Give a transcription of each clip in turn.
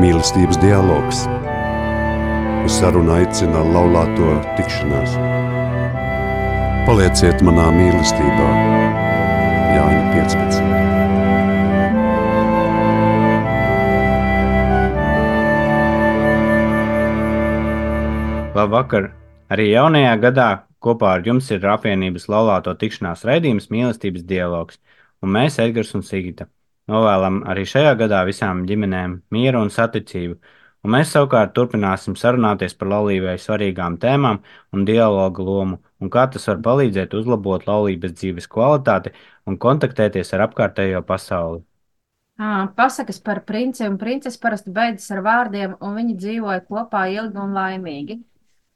mīlestības dialogs. Uz sarunu aicina laulāto tikšanās. Palieciet manā mīlestībā, Jāņa 15. Labvakar! Arī jaunajā gadā kopā ar jums ir apvienības laulāto tikšanās raidījums Mīlestības dialogs, un mēs, Edgars un Sigita, novēlam arī šajā gadā visām ģimenēm mieru un saticību, un mēs savukārt turpināsim sarunāties par laulībai svarīgām tēmām un dialogu lomu, un kā tas var palīdzēt uzlabot laulības dzīves kvalitāti un kontaktēties ar apkārtējo pasauli. Pasakas par princi un princesi parasti beidzas ar vārdiem, un viņi dzīvoja kopā ilgi un laimīgi.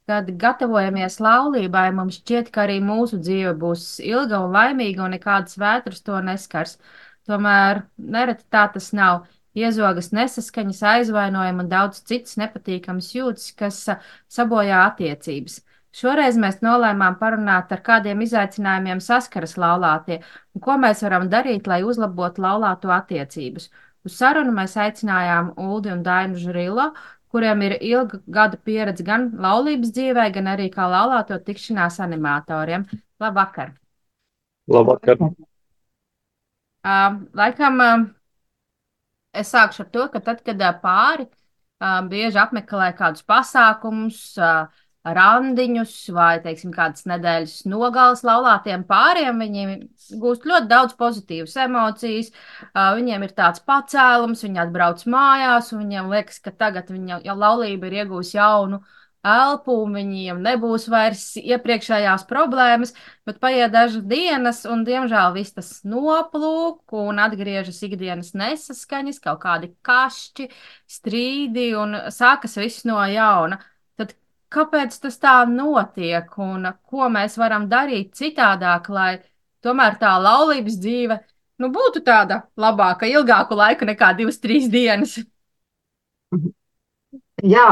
Kad gatavojamies laulībai, mums šķiet, ka arī mūsu dzīve būs ilga un laimīga, un nekādas vētras to neskars. Tomēr nereti tā tas nav. Iezogas nesaskaņas, aizvainojumi un daudz citas nepatīkamas jūtas, kas sabojā attiecības. Šoreiz mēs nolēmām parunāt, ar kādiem izaicinājumiem saskaras laulātie un ko mēs varam darīt, lai uzlabotu laulāto attiecības. Uz sarunu mēs aicinājām Uldi un Dainu Žrilo, kuriem ir ilga gada pieredze gan laulības dzīvē, gan arī kā laulāto tikšanās animatoriem. Labvakar! Labvakar! Uh, laikam uh, es sākšu ar to, ka tad, kad uh, pāri uh, bieži apmeklē kādus pasākumus, uh, randiņus vai, teiksim, kādas nedēļas nogales laulātiem pāriem. Viņi gūst ļoti daudz pozitīvas emocijas, viņiem ir tāds pacēlums, viņi atbrauc mājās, un viņiem liekas, ka tagad viņa laulība ir iegūst jaunu elpu, viņiem nebūs vairs iepriekšējās problēmas, bet paiet dažas dienas, un diemžēl viss tas noplūk, un atgriežas ikdienas nesaskaņas, kaut kādi kašķi, strīdi, un sākas viss no jauna kāpēc tas tā notiek un ko mēs varam darīt citādāk, lai tomēr tā laulības dzīve nu, būtu tāda labāka, ilgāku laiku nekā divas, trīs dienas. Jā,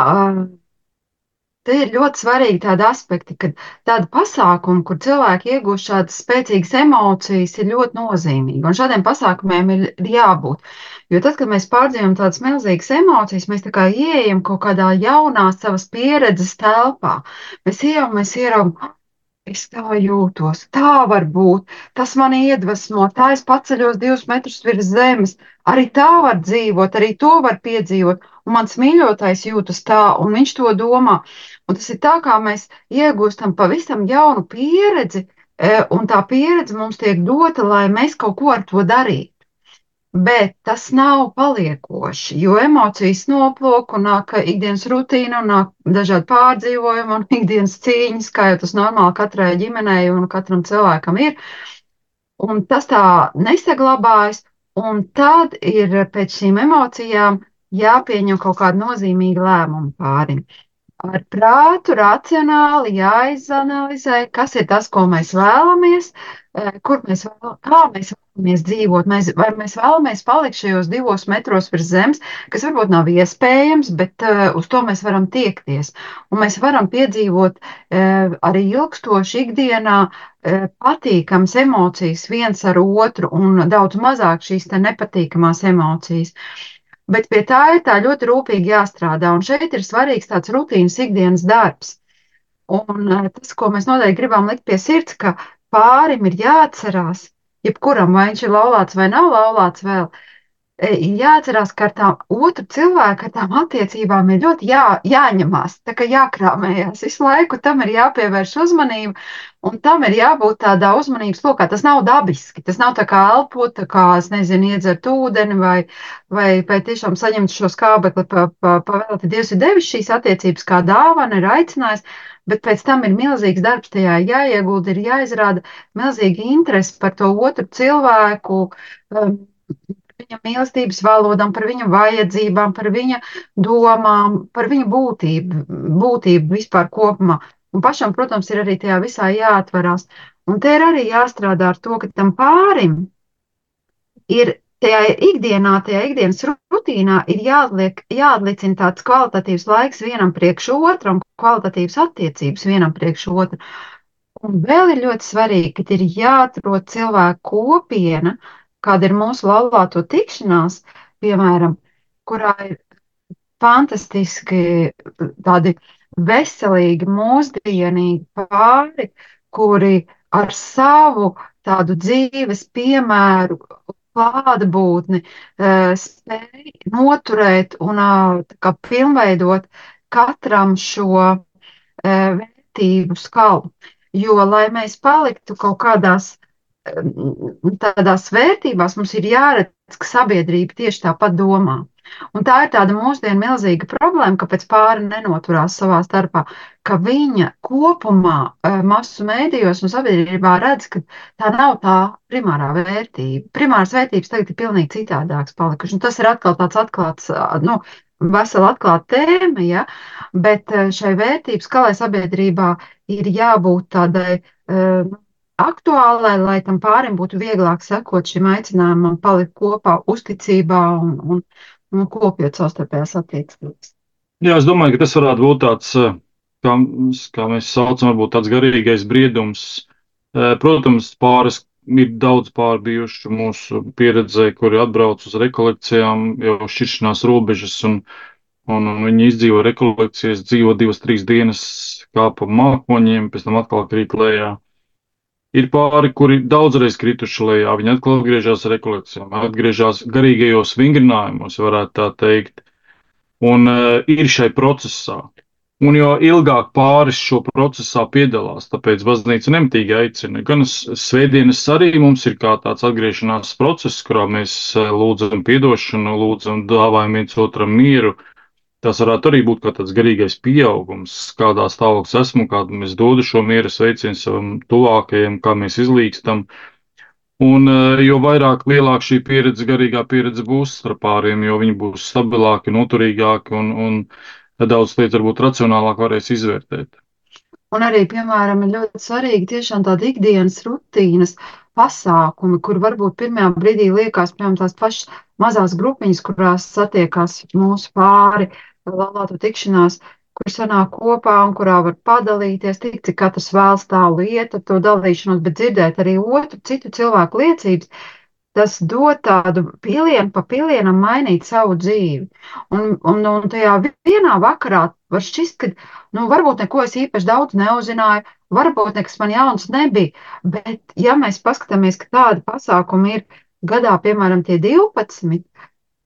Te ir ļoti svarīgi tādi aspekti, ka tāda pasākuma, kur cilvēki iegūst šādas spēcīgas emocijas, ir ļoti nozīmīga. Un šādiem pasākumiem ir jābūt. Jo tad, kad mēs pārdzīvojam tādas milzīgas emocijas, mēs kā ieejam kaut kādā jaunā savas pieredzes telpā. Mēs ejam, mēs ieraugam, Es tā jūtos, tā var būt. Tas man iedvesmo, tā es paceļos divus metrus virs zemes. Arī tā var dzīvot, arī to var piedzīvot. Un mans mīļotais jūtas tā, un viņš to domā. Un tas ir tā, kā mēs iegūstam pavisam jaunu pieredzi, e, un tā pieredze mums tiek dota, lai mēs kaut ko ar to darītu. Bet tas nav paliekoši, jo emocijas noplūk un nāk ikdienas rutīna, un nāk dažādi pārdzīvojumi un ikdienas cīņas, kā jau tas normāli katrai ģimenei un katram cilvēkam ir. Un tas tā nesaglabājas, un tad ir pēc šīm emocijām jāpieņem kaut kāda nozīmīga lēmuma pārim. Ar prātu racionāli jāizanalizē, kas ir tas, ko mēs vēlamies, uh, Eh, kur mēs vēl, kā mēs vēlamies dzīvot, mēs, vai mēs vēlamies palikt šajos divos metros virs zemes, kas varbūt nav iespējams, bet uh, uz to mēs varam tiekties. Un mēs varam piedzīvot uh, arī ilgstoši ikdienā uh, patīkams emocijas viens ar otru un daudz mazāk šīs nepatīkamās emocijas. Bet pie tā ir tā ļoti rūpīgi jāstrādā, un šeit ir svarīgs tāds rutīnas ikdienas darbs. Un tas, ko mēs noteikti gribam likt pie sirds, ka pārim ir jāatcerās, jebkuram, vai viņš ir laulāts vai nav laulāts vēl, e, jāatcerās, ka ar tām otru cilvēku, ar tām attiecībām ir ļoti jā, jāņemās, tā kā jākrāmējās. Visu laiku tam ir jāpievērš uzmanība, un tam ir jābūt tādā uzmanības lokā. Tas nav dabiski, tas nav tā kā elpot, tā kā, es nezinu, iedzert ūdeni vai, vai, vai tiešām saņemt šo skābekli pa, pa, pavēlti. Dievs ir devis šīs attiecības kā dāvana, ir aicinājis, bet pēc tam ir milzīgs darbs tajā jāiegulda, ir jāizrāda milzīga interese par to otru cilvēku, um, viņa mīlestības valodām, par viņa vajadzībām, par viņa domām, par viņa būtību, būtību vispār kopumā. Un pašam, protams, ir arī tajā visā jāatverās. Un te ir arī jāstrādā ar to, ka tam pārim ir tajā ikdienā, tajā ikdienas rutīnā ir jāatliek, jāatlicina tāds kvalitatīvs laiks vienam priekš otru un kvalitatīvas attiecības vienam priekš otru. Un vēl ir ļoti svarīgi, ka ir jāatrod cilvēku kopiena, kāda ir mūsu laulāto tikšanās, piemēram, kurā ir fantastiski tādi veselīgi, mūsdienīgi pāri, kuri ar savu tādu dzīves piemēru, klātbūtni spēj noturēt un kā, pilnveidot katram šo vērtību skalu. Jo, lai mēs paliktu kaut kādās tādās vērtībās, mums ir jāredz, ka sabiedrība tieši tāpat domā. Un tā ir tāda mūsdienu milzīga problēma, kāpēc pāri nenoturās savā starpā, ka viņa kopumā masu mēdījos un sabiedrībā redz, ka tā nav tā primārā vērtība. Primāras vērtības tagad ir pilnīgi citādākas palikušas. Un tas ir atkal tāds atklāts, nu, vesela atklāta tēma, ja? bet šai vērtības skalai sabiedrībā ir jābūt tādai uh, aktuālai, lai tam pārim būtu vieglāk sekot šim aicinājumam, palikt kopā uzticībā un, un, un kopjot savstarpējās attiecības. Jā, es domāju, ka tas varētu būt tāds, eh, kā, kā mēs saucam, varbūt tāds garīgais briedums. Eh, protams, pāris ir daudz pārbijuši mūsu pieredzē, kuri atbrauc uz rekolekcijām, jau šķiršanās robežas, un, un, un viņi izdzīvo rekolekcijas, dzīvo divas, trīs dienas kāpa mākoņiem, pēc tam atkal krīt lejā. Ir pāri, kuri daudzreiz krituši lejā, viņi atkal atgriežas rekolekcijām, atgriežas garīgajos vingrinājumos, varētu tā teikt, un uh, ir šai procesā. Un jo ilgāk pāris šo procesā piedalās, tāpēc baznīca nemitīgi aicina. Gan svētdienas arī mums ir kā tāds atgriešanās process, kurā mēs uh, lūdzam piedošanu, lūdzam dāvājam viens otram mieru, uh, Tas varētu arī būt kā tāds garīgais pieaugums, kādā stāvoklī esmu, kādu mēs dodu šo miera sveicienu savam tuvākajam, kā mēs izlīkstam. Un eh, jo vairāk, lielāka šī pieredze, garīgā pieredze būs starp pāriem, jo viņi būs stabilāki, noturīgāki un, un daudz lietas varbūt racionālāk varēs izvērtēt. Un arī, piemēram, ir ļoti svarīgi tiešām tāda ikdienas rutīnas pasākumi, kur varbūt pirmajā brīdī liekas, piemēram, tās pašas mazās grupiņas, kurās satiekās mūsu pāri, uh, laulāto tikšanās, kur sanāk kopā un kurā var padalīties, tik cik katrs vēlas tā lieta, to dalīšanos, bet dzirdēt arī otru, citu cilvēku liecības, tas dod tādu pilienu pa pilienam mainīt savu dzīvi. Un, un, un tajā vienā vakarā var šķist, ka, nu, varbūt neko es īpaši daudz neuzzināju, varbūt nekas man jauns nebija, bet ja mēs paskatāmies, ka tādi pasākumi ir gadā, piemēram, tie 12,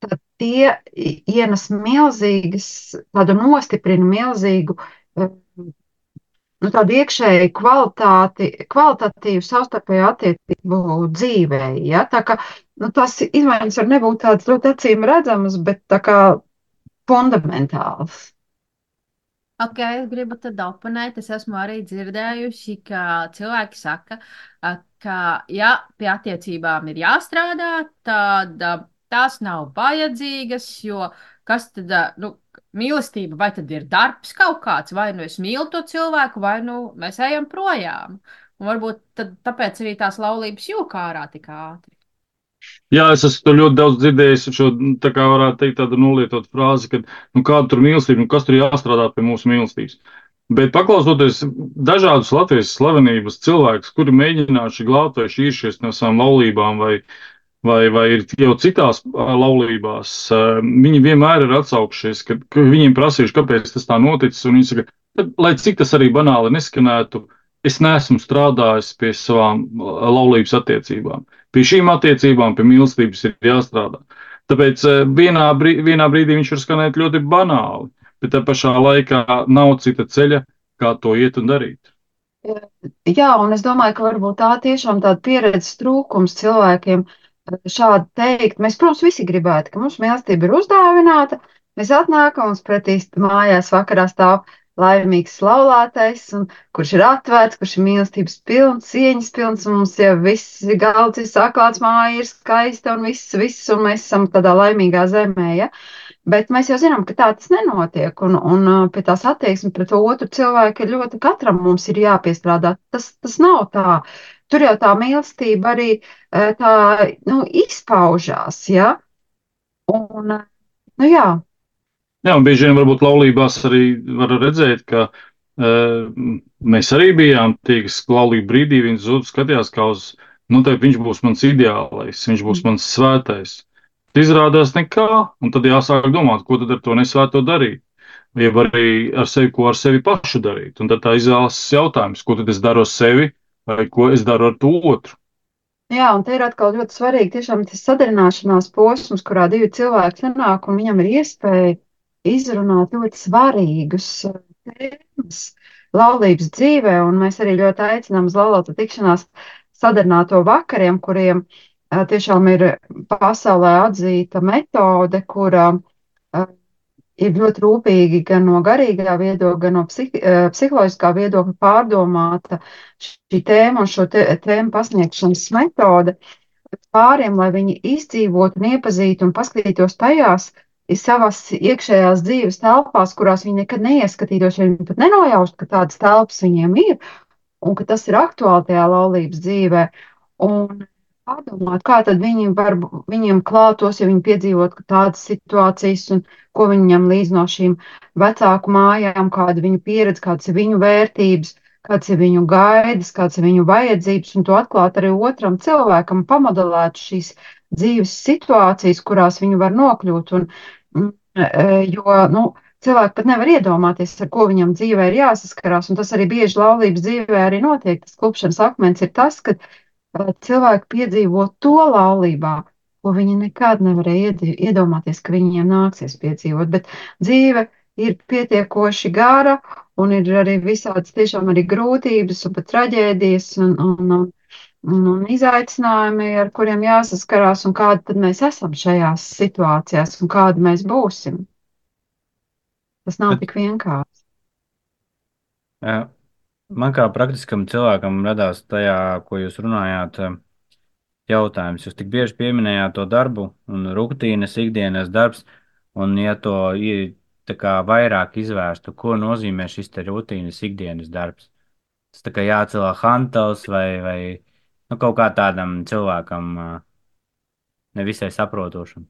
tad tie ienes milzīgas, tādu nostiprina milzīgu, eh, nu, tādu iekšēju kvalitāti, kvalitatīvu savstarpēju attiecību dzīvē. Ja? Tā kā nu, tās izmaiņas var nebūt tādas ļoti acīm redzamas, bet tā kā fundamentālas. Ok, es gribu tad oponēt. Es esmu arī dzirdējusi, ka cilvēki saka, ka, ja pie attiecībām ir jāstrādā, tad tās nav vajadzīgas, jo kas tad, nu, mīlestība, vai tad ir darbs kaut kāds, vai nu es mīlu to cilvēku, vai nu mēs ejam projām. Un varbūt tad, tāpēc arī tās laulības jūka ārā tik ātri. Jā, es esmu ļoti daudz dzirdējis šo, tā kā varētu teikt, tādu nolietot frāzi, ka, nu, kāda tur mīlestība, nu, kas tur jāstrādā pie mūsu mīlestības. Bet paklausoties dažādus Latvijas slavenības cilvēkus, kuri mēģinājuši glābt vai šķīršies no savām laulībām vai vai, vai ir jau citās laulībās, viņi vienmēr ir atsaukšies, ka, ka viņiem prasījuši, kāpēc tas tā noticis, viņi saka, lai cik tas arī banāli neskanētu, es neesmu strādājis pie savām laulības attiecībām. Pie šīm attiecībām, pie mīlestības ir jāstrādā. Tāpēc vienā, brī, vienā brīdī viņš var skanēt ļoti banāli, bet tā pašā laikā nav cita ceļa, kā to iet un darīt. Jā, un es domāju, ka varbūt tā tiešām tāda pieredzes trūkums cilvēkiem, uh, šādi teikt. Mēs, protams, visi gribētu, ka mūsu mīlestība ir uzdāvināta. Mēs atnākam un pretī mājās vakarā stāv laimīgs laulātais, un, kurš ir atvērts, kurš ir mīlestības pilns, cieņas pilns, un mums jau viss galds ir saklāts, māja ir skaista, un viss, viss, un mēs esam tādā laimīgā zemē, ja? Bet mēs jau zinām, ka tā tas nenotiek, un, un pie tās attieksmes pret otru cilvēku ir ļoti, katram mums ir jāpiestrādā. Tas, tas nav tā. Tur jau tā mīlestība arī tā, nu, izpaužās, ja? Un, nu jā. Jā, un bieži vien varbūt laulībās arī var redzēt, ka uh, mēs arī bijām tie, kas laulību brīdī viens otru skatījās kā uz, nu, tā viņš būs mans ideālais, viņš būs mans svētais. izrādās nekā, un tad jāsāk domāt, ko tad ar to nesvēto darīt. Jeb arī ar sevi, ko ar sevi pašu darīt. Un tad tā izvēlas jautājums, ko tad es daru ar sevi, vai ko es daru ar to otru. Jā, un te ir atkal ļoti svarīgi tiešām tas sadarināšanās posms, kurā divi cilvēki sanāk, un viņam ir iespēja izrunāt ļoti svarīgus uh, tēmas laulības dzīvē, un mēs arī ļoti aicinām uz laulāto tikšanās sadarināto vakariem, kuriem uh, tiešām ir pasaulē atzīta metode, kura uh, ir ļoti rūpīgi gan no garīgā viedokļa, gan no psihi, psiholoģiskā viedokļa pārdomāta šī tēma un šo te, tēmu pasniegšanas metode pāriem, lai viņi izdzīvotu un iepazītu un paskatītos tajās savās iekšējās dzīves telpās, kurās viņi nekad neieskatītos, ja viņi pat nenojaustu, ka tādas telpas viņiem ir un ka tas ir aktuāli tajā laulības dzīvē. Un Padomāt, kā tad viņi var viņiem klātos, ja viņi piedzīvot tādas situācijas, un ko viņi ņem līdzi no šīm vecāku mājām, kāda viņu pieredze, kādas ir viņu vērtības, kādas ir viņu gaidas, kādas ir viņu vajadzības, un to atklāt arī otram cilvēkam, pamodelēt šīs dzīves situācijas, kurās viņi var nokļūt. Un, mm, e, jo, nu, cilvēki pat nevar iedomāties, ar ko viņam dzīvē ir jāsaskarās, un tas arī bieži laulības dzīvē arī notiek. Tas klupšanas akmens ir tas, ka cilvēki piedzīvo to laulībā, ko viņi nekad nevarēja iedomāties, ka viņiem nāksies piedzīvot. Bet dzīve ir pietiekoši gara, un ir arī visādas tiešām arī grūtības un pat traģēdijas un, un, un, un, un izaicinājumi, ar kuriem jāsaskarās, un kādi tad mēs esam šajās situācijās un kādi mēs būsim. Tas nav Bet, tik vienkārši. Man kā praktiskam cilvēkam radās tajā, ko jūs runājāt, eh, jautājums. Jūs tik bieži pieminējāt to darbu un rutīnas, ikdienas darbs, un ja to kā vairāk izvērstu, ko nozīmē šis rutīnas, ikdienas darbs. Tas tā kā jācelā hantels vai, vai nu, kaut kā tādam cilvēkam eh, nevisai saprotošam.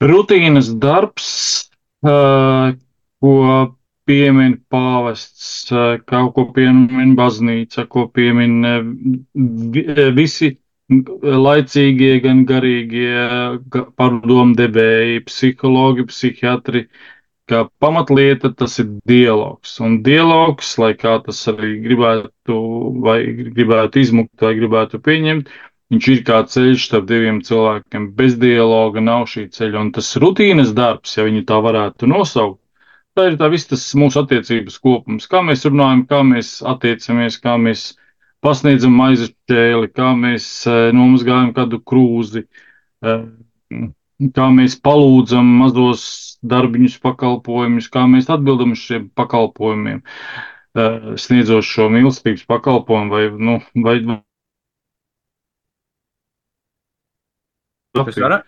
Rutīnas darbs, uh, ko piemin pāvests, kaut ko piemin baznīca, ko piemin visi laicīgie, gan garīgie pārdomdevēji, psihologi, psihiatri, ka pamatlieta tas ir dialogs. Un dialogs, lai kā tas arī gribētu, vai gribētu izmukt, vai gribētu pieņemt, viņš ir kā ceļš starp diviem cilvēkiem. Bez dialoga nav šī ceļa, un tas rutīnas darbs, ja viņu tā varētu nosaukt, tā ir tā viss tas mūsu attiecības kopums. Kā mēs runājam, kā mēs attiecamies, kā mēs pasniedzam maizes ķēli, kā mēs eh, nomazgājam kādu krūzi, eh, kā mēs palūdzam mazos darbiņus, pakalpojumus, kā mēs atbildam uz šiem pakalpojumiem, eh, sniedzot šo mīlestības pakalpojumu vai, nu, vai, Jūs varat,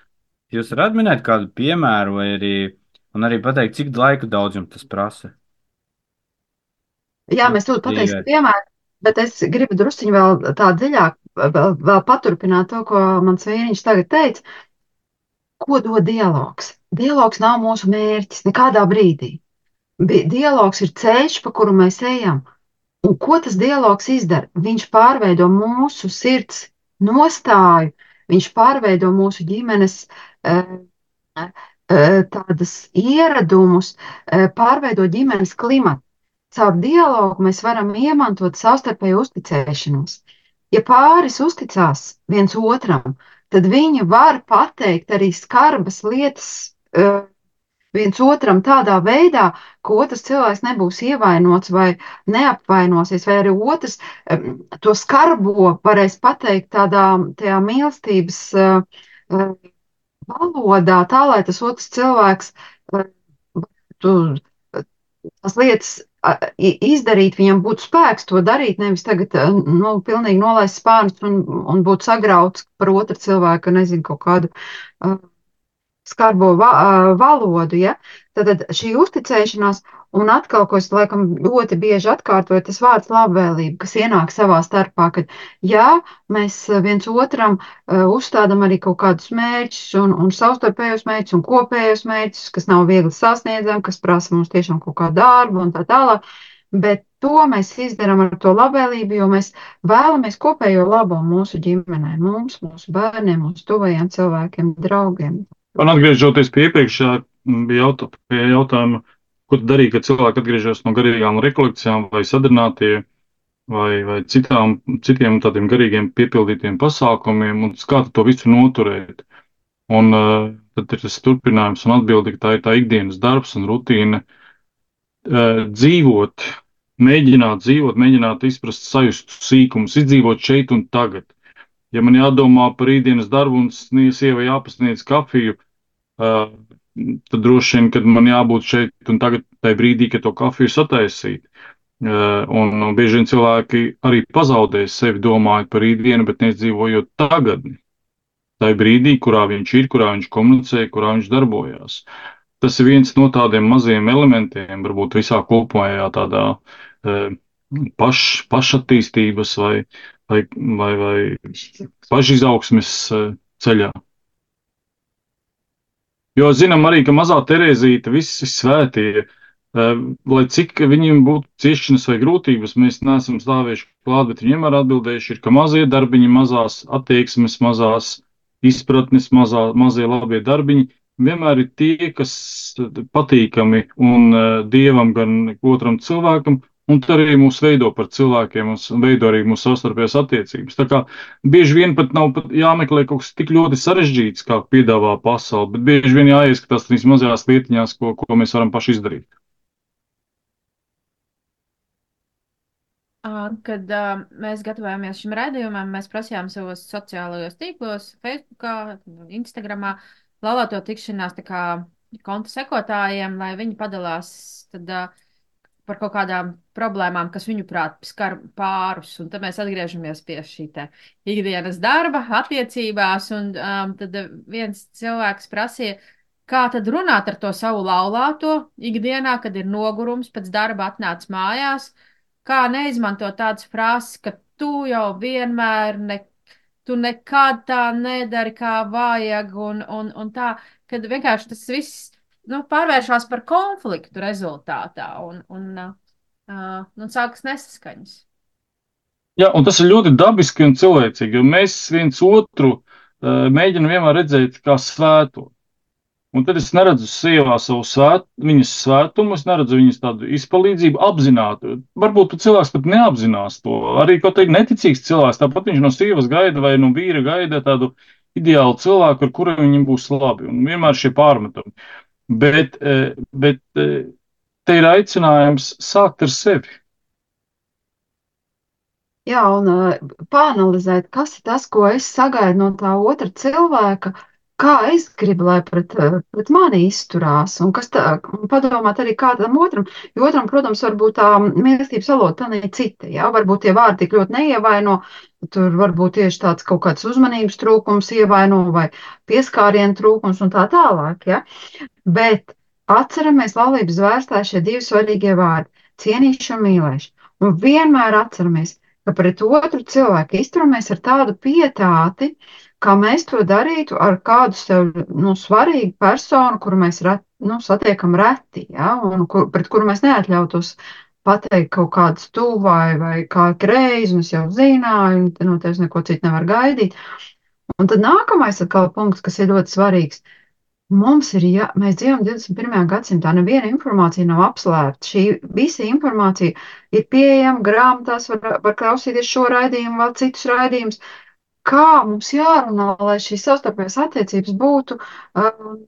jūs varat minēt kādu piemēru vai arī Un arī pateikt, cik laika daudz jums tas prasa. Jā, mēs ļoti pateiksim piemēru, bet es gribu drusciņu vēl tā dziļāk vēl, vēl paturpināt to, ko mans vīriņš tagad teica. Ko dod dialogs? Dialogs nav mūsu mērķis nekādā brīdī. Dialogs ir ceļš, pa kuru mēs ejam. Un ko tas dialogs izdara? Viņš pārveido mūsu sirds nostāju, viņš pārveido mūsu ģimenes uh, tādas ieradumus, pārveidot ģimenes klimatu. Caur dialogu mēs varam iemantot savstarpēju uzticēšanos. Ja pāris uzticās viens otram, tad viņi var pateikt arī skarbas lietas viens otram tādā veidā, ka otrs cilvēks nebūs ievainots vai neapvainosies, vai arī otrs to skarbo varēs pateikt tādā mīlestības valodā, tā lai tas otrs cilvēks tu, tas lietas izdarīt, viņam būtu spēks to darīt, nevis tagad, nu, pilnīgi nolaist spārnus un, un būt sagrauts par otru cilvēku, nezinu, kaut kādu uh, skarbo va valodu, ja? Tad šī uzticēšanās Un atkal, ko es laikam ļoti bieži atkārtoju, tas vārds labvēlība, kas ienāk savā starpā, kad jā, mēs viens otram uzstādām arī kaut kādus mērķus un, un savstarpējos mērķus un kopējos mērķus, kas nav viegli sasniedzami, kas prasa mums tiešām kaut kādu darbu un tā tālāk. bet to mēs izdarām ar to labvēlību, jo mēs vēlamies kopējo labo mūsu ģimenē, mums, mūsu bērniem, mūsu tuvajiem cilvēkiem, draugiem. Un atgriežoties pie iepriekšējā bija jautā, pie jautājuma, ko darīt, kad cilvēki atgriežas no garīgām rekolekcijām vai sadarbinātie vai, vai citām, citiem tādiem garīgiem piepildītiem pasākumiem, un kā to visu noturēt. Un uh, tad ir tas turpinājums un atbildi, ka tā ir tā ikdienas darbs un rutīna. Uh, dzīvot, mēģināt dzīvot, mēģināt izprast sajust sīkumus, izdzīvot šeit un tagad. Ja man jādomā par rītdienas darbu un sievai jāpasniedz kafiju, uh, tad droši vien, kad man jābūt šeit un tagad, tajā brīdī, kad to kafiju sataisīt. Uh, un, bieži vien cilvēki arī pazaudē sevi domājot par rītdienu, bet neizdzīvojot tagadni tajā brīdī, kurā viņš ir, kurā viņš komunicē, kurā viņš darbojās. Tas ir viens no tādiem maziem elementiem, varbūt visā kopējā tādā e, paš, pašattīstības vai, vai, vai, vai pašizaugsmes e, ceļā. Jo zinām arī, ka mazā Terēzīte, visi svētie, lai cik viņiem būtu ciešanas vai grūtības, mēs neesam stāvējuši klāt, bet viņi vienmēr atbildējuši, ir, ka mazie darbiņi, mazās attieksmes, mazās izpratnes, mazā, mazie labie darbiņi vienmēr ir tie, kas patīkami un uh, dievam, gan otram cilvēkam, un arī mūs veido par cilvēkiem un veido arī mūsu savstarpējās attiecības. Tā kā bieži vien pat nav pat jāmeklē kaut kas tik ļoti sarežģīts, kā piedāvā pasauli, bet bieži vien jāieskatās tās mazajās lietiņās, ko, ko mēs varam paši izdarīt. Kad uh, mēs gatavojāmies šim raidījumam, mēs prasījām savos sociālajos tīklos, Facebook, Instagram, laulāto tikšanās konta sekotājiem, lai viņi padalās tad, uh, par kaut kādām problēmām, kas viņuprāt skar pārus. Un tad mēs atgriežamies pie šī ikdienas darba, attiecībās. Un um, tad viens cilvēks prasīja, kā tad runāt ar to savu laulāto ikdienā, kad ir nogurums pēc darba atnāc mājās. Kā neizmantot tādas frāzes, ka tu jau vienmēr ne, tu nekad tā nedari, kā vajag, un, un, un tā, kad vienkārši tas viss nu, pārvēršas par konfliktu rezultātā, un, un, uh, un sākas nesaskaņas. Jā, un tas ir ļoti dabiski un cilvēcīgi, jo mēs viens otru uh, mēģinām vienmēr redzēt kā svēto. Un tad es neredzu sievā savu svēt, viņas svētumu, es neredzu viņas tādu izpalīdzību apzināti. Varbūt cilvēks pat neapzinās to. Arī kaut kādā neticīgs cilvēks, tāpat viņš no sievas gaida vai no vīra gaida tādu ideālu cilvēku, ar kuriem viņam būs labi. Un vienmēr šie pārmetumi. Bet, eh, bet eh, te ir aicinājums sākt ar sevi. Jā, un uh, pāanalizēt, kas ir tas, ko es sagaidu no tā otra cilvēka, uh, kā es gribu, lai pret, pret mani izturās, un kas tā, padomāt arī kādam otram, jo otram, protams, varbūt tā mīlestības valoda tā ir cita, jā, varbūt tie vārdi tik ļoti neievaino, tur varbūt tieši tāds kaut kāds uzmanības trūkums ievaino vai pieskārienu trūkums un tā tālāk, jā, bet atceramies laulības vērstā šie divi svarīgie vārdi - cienīšana un mīlēšana, un vienmēr atceramies, ka pret otru cilvēku izturamies ar tādu pietāti, uh, kā mēs to darītu ar kādu sev nu, svarīgu personu, kuru mēs ret, nu, satiekam reti, ja, un kur, pret kuru mēs neatļautos pateikt kaut kādu tu vai, vai kā greizi, un es jau zināju, un no tevis neko citu nevar gaidīt. Un tad nākamais atkal punkts, kas ir ļoti svarīgs. Mums ir, ja mēs dzīvojam 21. gadsimtā, neviena informācija nav apslēpta. Šī visa informācija ir pieejama grāmatās, var, var klausīties šo raidījumu, vēl citus raidījumus kā mums jārunā, lai šīs savstarpējās attiecības būtu um,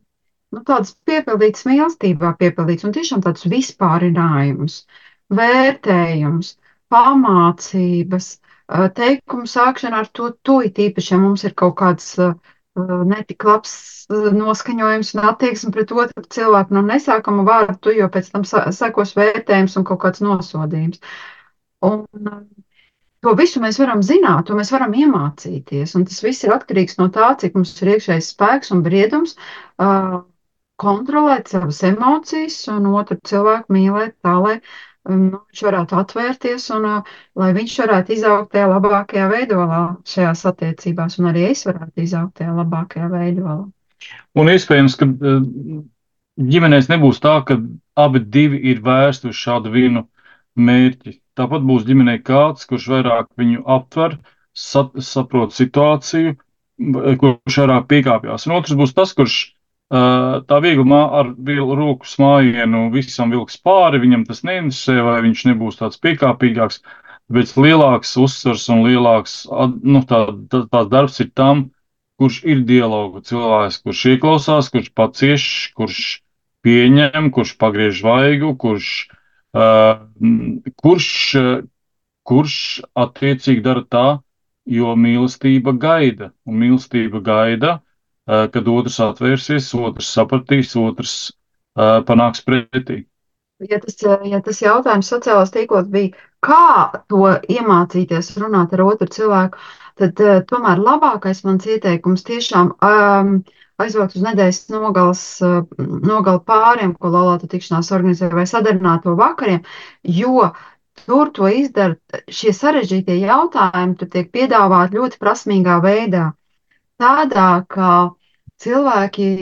nu, tādas piepildītas mīlestībā, piepildītas un tiešām tāds vispārinājums, vērtējums, pamācības, uh, teikumu sākšana ar to, to it īpaši, ja mums ir kaut kāds uh, netik labs uh, noskaņojums un attieksme pret otru cilvēku, nu nesākam vārdu tu, jo pēc tam sekos vērtējums un kaut kāds nosodījums. Un, To visu mēs varam zināt, to mēs varam iemācīties. Un tas viss ir atkarīgs no tā, cik mums ir iekšējais spēks un briedums uh, kontrolēt savas emocijas un otru cilvēku mīlēt tā, lai um, viņš varētu atvērties un uh, lai viņš varētu izaugt tajā labākajā veidolā šajās attiecībās, un arī es varētu izaugt tajā labākajā veidolā. Un iespējams, ka ģimenēs nebūs tā, ka abi divi ir vērsti uz šādu vienu mērķi. Tāpat būs ģimenei kāds, kurš vairāk viņu aptver, sap, saprot situāciju, kurš vairāk piekāpjas. Un otrs būs tas, kurš uh, tā viegli mā, ar vielu roku smājienu visam vilks pāri, viņam tas neinteresē, vai viņš nebūs tāds piekāpīgāks, bet lielāks uzsvars un lielāks nu, tā, tā, tā darbs ir tam, kurš ir dialogu cilvēks, kurš ieklausās, kurš pacieš, kurš pieņem, kurš pagriež vaigu, kurš, uh, kurš, kurš attiecīgi dara tā, jo mīlestība gaida, un mīlestība gaida, uh, kad otrs atvērsies, otrs sapratīs, otrs uh, panāks pretī. Ja tas, ja tas jautājums sociālās tīklos bija, kā to iemācīties runāt ar otru cilvēku, tad uh, tomēr labākais mans ieteikums tiešām um, aizvākt uz nedēļas nogals, uh, nogali pāriem, ko laulāta tikšanās organizē, vai sadarināto vakariem, jo tur to izdara šie sarežģītie jautājumi, tur tiek piedāvāti ļoti prasmīgā veidā. Tādā, ka cilvēki,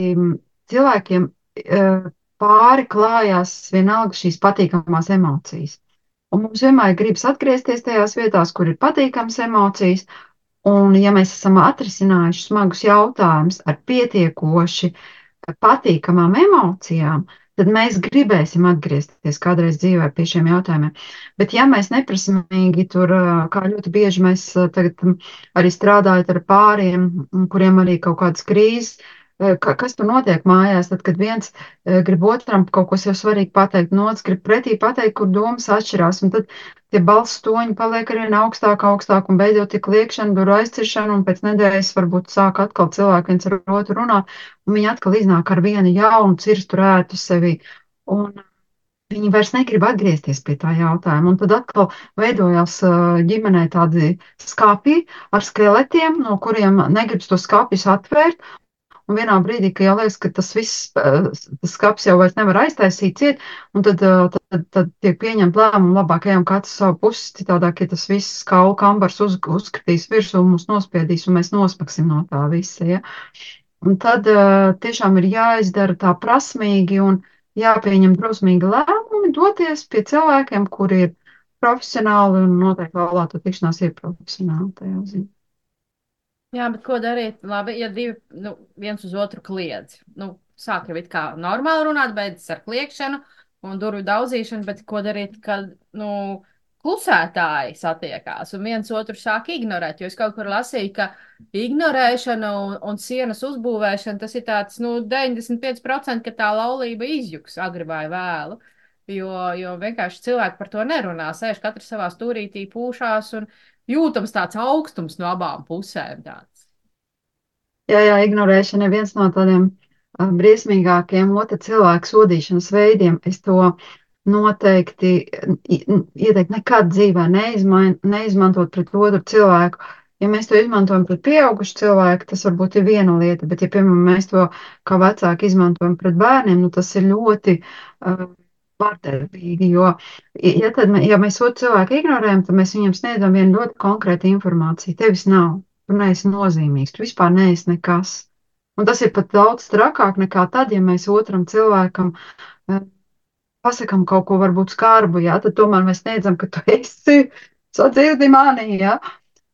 cilvēkiem uh, pāri klājās vienalga šīs patīkamās emocijas. Un mums vienmēr gribas atgriezties tajās vietās, kur ir patīkamas emocijas, Un, ja mēs esam atrisinājuši smagus jautājumus ar pietiekoši patīkamām emocijām, tad mēs gribēsim atgriezties kādreiz dzīvē pie šiem jautājumiem. Bet, ja mēs neprasmīgi tur, kā ļoti bieži mēs tagad arī strādājam ar pāriem, kuriem arī kaut kādas krīzes, ka, kas tur notiek mājās, tad, kad viens grib otram kaut ko sev svarīgi pateikt, un otrs grib pretī pateikt, kur domas atšķirās, un tad tie balss toņi paliek arvien augstāk, augstāk, un beidzot tik liekšana, duru aizciršana, un pēc nedēļas varbūt sāk atkal cilvēki viens ar otru runāt, un viņi atkal iznāk ar vienu jaunu cirstu rētu sevi. Un, Viņi vairs negrib atgriezties pie tā jautājuma. Un tad atkal veidojās ģimenē tādi skāpji ar skeletiem, no kuriem negribas to skāpjus atvērt. Un vienā brīdī, kad jau liekas, ka tas viss, tas skats jau vairs nevar aiztaisīt ciet, un tad, tad, tad tiek pieņemt lēmumu labāk ejam katrs savu pusi, citādāk, ja tas viss kaulu kambars uz, uzskatīs virsū un mūs nospiedīs, un mēs nospaksim no tā visa, ja. Un tad tiešām ir jāizdara tā prasmīgi un jāpieņem drosmīgi lēmumi, doties pie cilvēkiem, kuri ir profesionāli un noteikti vēlēto tikšanās ir profesionāli tajā ziņā. Jā, bet ko darīt? Labi, ja divi nu, viens uz otru kliedz. Nu, sāk jau it kā normāli runāt, beidzas ar kliekšanu un durvju daudzīšanu, bet ko darīt, kad nu, klusētāji satiekās un viens otru sāk ignorēt? Jo es kaut kur lasīju, ka ignorēšana un, un sienas uzbūvēšana tas ir tāds nu, 95%, ka tā laulība izjuks agri vai vēlu. Jo, jo vienkārši cilvēki par to nerunā, sēž katrs savā stūrītī, pūšās un jūtams tāds augstums no abām pusēm. Tāds. Jā, jā, ignorēšana ir viens no tādiem uh, briesmīgākiem otra cilvēka sodīšanas veidiem. Es to noteikti ieteiktu nekad dzīvē neizmain, neizmantot pret otru cilvēku. Ja mēs to izmantojam pret pieaugušu cilvēku, tas varbūt ir viena lieta, bet ja, piemēram, mēs to kā vecāki izmantojam pret bērniem, nu, tas ir ļoti uh, vardarbīgi. Jo, ja, tad, ja mēs otru cilvēku ignorējam, tad mēs viņam sniedzam vienu ļoti konkrētu informāciju. Tevis nav, tu neesi nozīmīgs, tu vispār neesi nekas. Un tas ir pat daudz trakāk nekā tad, ja mēs otram cilvēkam uh, pasakām kaut ko varbūt skarbu, jā, tad tomēr mēs sniedzam, ka tu esi sadzirdi mani, jā.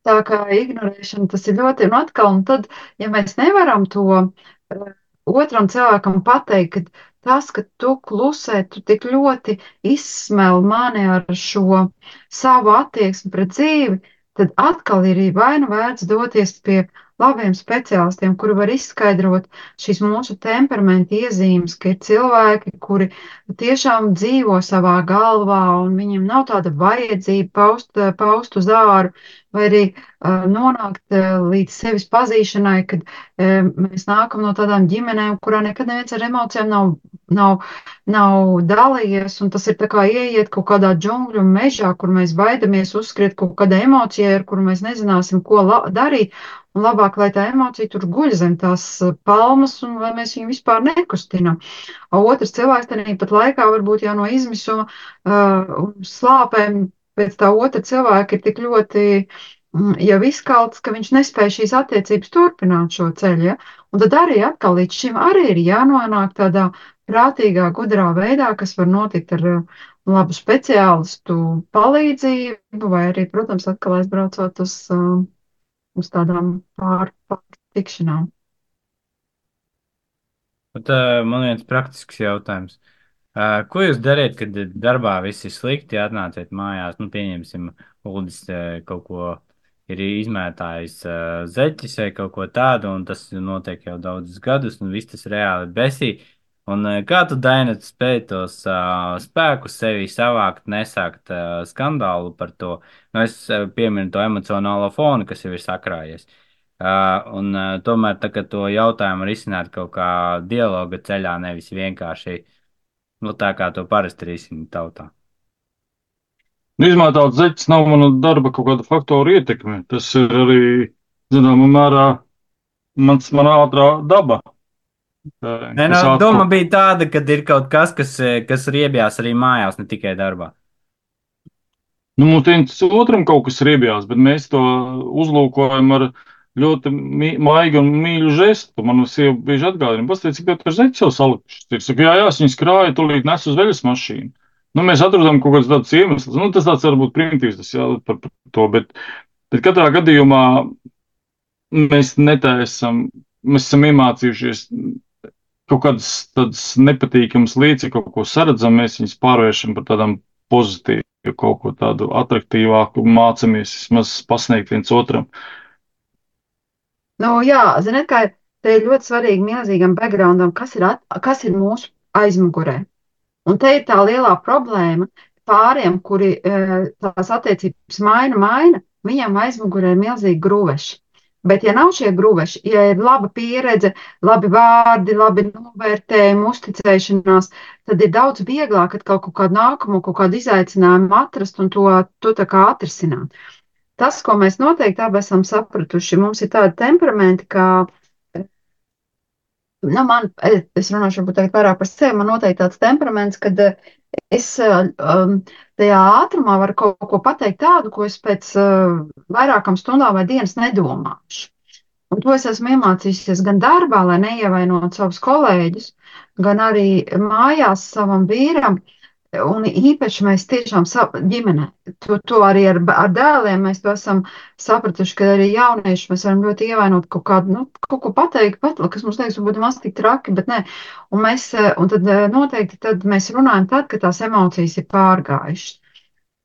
Tā kā ignorēšana tas ir ļoti, un atkal, un tad, ja mēs nevaram to uh, otram cilvēkam pateikt, ka tas, ka tu klusē, tu tik ļoti izsmēli mani ar šo savu attieksmi pret dzīvi, tad atkal ir vai nu vērts doties pie labiem speciālistiem, kuri var izskaidrot šīs mūsu temperamenta iezīmes, ka ir cilvēki, kuri tiešām dzīvo savā galvā un viņiem nav tāda vajadzība paust, paust uz āru vai arī uh, nonākt uh, līdz sevis pazīšanai, kad uh, mēs nākam no tādām ģimenēm, kurā nekad neviens ar emocijām nav, nav, nav dalījies, un tas ir tā kā ieiet kaut kādā džungļu mežā, kur mēs baidamies uzskriet kaut kāda emocija, ar kuru mēs nezināsim, ko darīt, Un labāk, lai tā emocija tur guļ zem tās eh, palmas, un lai mēs viņu vispār nekustinām. Otrs cilvēks arī pat laikā varbūt jau no izmisuma uh, un slāpēm pēc tā otra cilvēka ir tik ļoti mm, jau izkalts, ka viņš nespēja šīs attiecības turpināt šo ceļu. Ja? Un tad arī atkal līdz šim arī ir jānonāk tādā prātīgā, gudrā veidā, kas var notikt ar labu speciālistu palīdzību, vai arī, protams, atkal aizbraucot uz, um, uz tādām pārtikšanām. Uh, man viens praktisks jautājums. Uh, ko jūs dariet, kad darbā viss ir slikti, atnāciet mājās, nu, pieņemsim, Uldis uh, kaut ko ir izmētājis uh, zeķis vai kaut ko tādu, un tas notiek jau daudzus gadus, un viss tas reāli besī. Un uh, kā tu, Daina, spēj tos uh, spēkus sevi savākt, nesākt uh, skandālu par to? Nu, es uh, pieminu to emocionālo fonu, kas jau ir sakrājies. Uh, un uh, tomēr tā, to jautājumu risināt kaut kā dialoga ceļā, nevis vienkārši nu, tā, kā to parasti risina tautā. Nu, izmētāts zeķis nav mana darba kaut kāda faktora ietekme. Tas ir arī, zināmā mērā, mans, mana ātrā daba. Nē, no, atko... doma bija tāda, ka ir kaut kas, kas, kas riebjās arī mājās, ne tikai darbā. Nu, viens otram kaut kas riebjās, bet mēs to uzlūkojam ar ļoti maigu un mīļu žestu. Man sieva bieži atgādina, pastāstiet, cik tā zeķis jau salikušas. Ir saka, jā, jā, viņas krāja, tūlīt nes uz veļas mašīnu. Nu, mēs atrodam kaut kādus tādus iemeslus. Nu, tas tāds varbūt primitīvs, tas jā, par, par to, bet, bet katrā gadījumā mēs netaisam, mēs esam iemācījušies kaut kādas tādas nepatīkamas lietas, kaut ko saredzam, mēs viņus pārvēršam par tādām pozitīvu, kaut ko tādu atraktīvāku, mācāmies vismaz pasniegt viens otram. Nu, jā, ziniet, kā te ir ļoti svarīgi milzīgam backgroundam, kas ir, at, kas ir mūsu aizmugurē. Un te ir tā lielā problēma pāriem, kuri e, tās attiecības maina, maina, viņam aizmugurē ir milzīgi gruveši. Bet, ja nav šie gruveši, ja ir laba pieredze, labi vārdi, labi novērtējumi, uzticēšanās, tad ir daudz vieglāk kaut kādu nākamo, kaut kādu izaicinājumu atrast un to, to tā kā atrisināt. Tas, ko mēs noteikti abi esam sapratuši, mums ir tādi temperamenti, kā nu, man, es runāšu varbūt tagad vairāk par sevi, man noteikti tāds temperaments, kad es um, tajā ātrumā varu kaut ko pateikt tādu, ko es pēc uh, vairākām stundām vai dienas nedomāšu. Un to es esmu iemācījusies gan darbā, lai neievainotu savus kolēģus, gan arī mājās savam vīram. Uh, Un īpaši mēs tiešām ģimenē, to, to arī ar, ar dēliem mēs to esam sapratuši, ka arī jaunieši mēs varam ļoti ievainot kaut kādu, nu, kaut ko pateikt, pat, kas mums liekas, varbūt maz tik traki, bet nē. Un mēs, un tad noteikti tad mēs runājam tad, kad tās emocijas ir pārgājušas.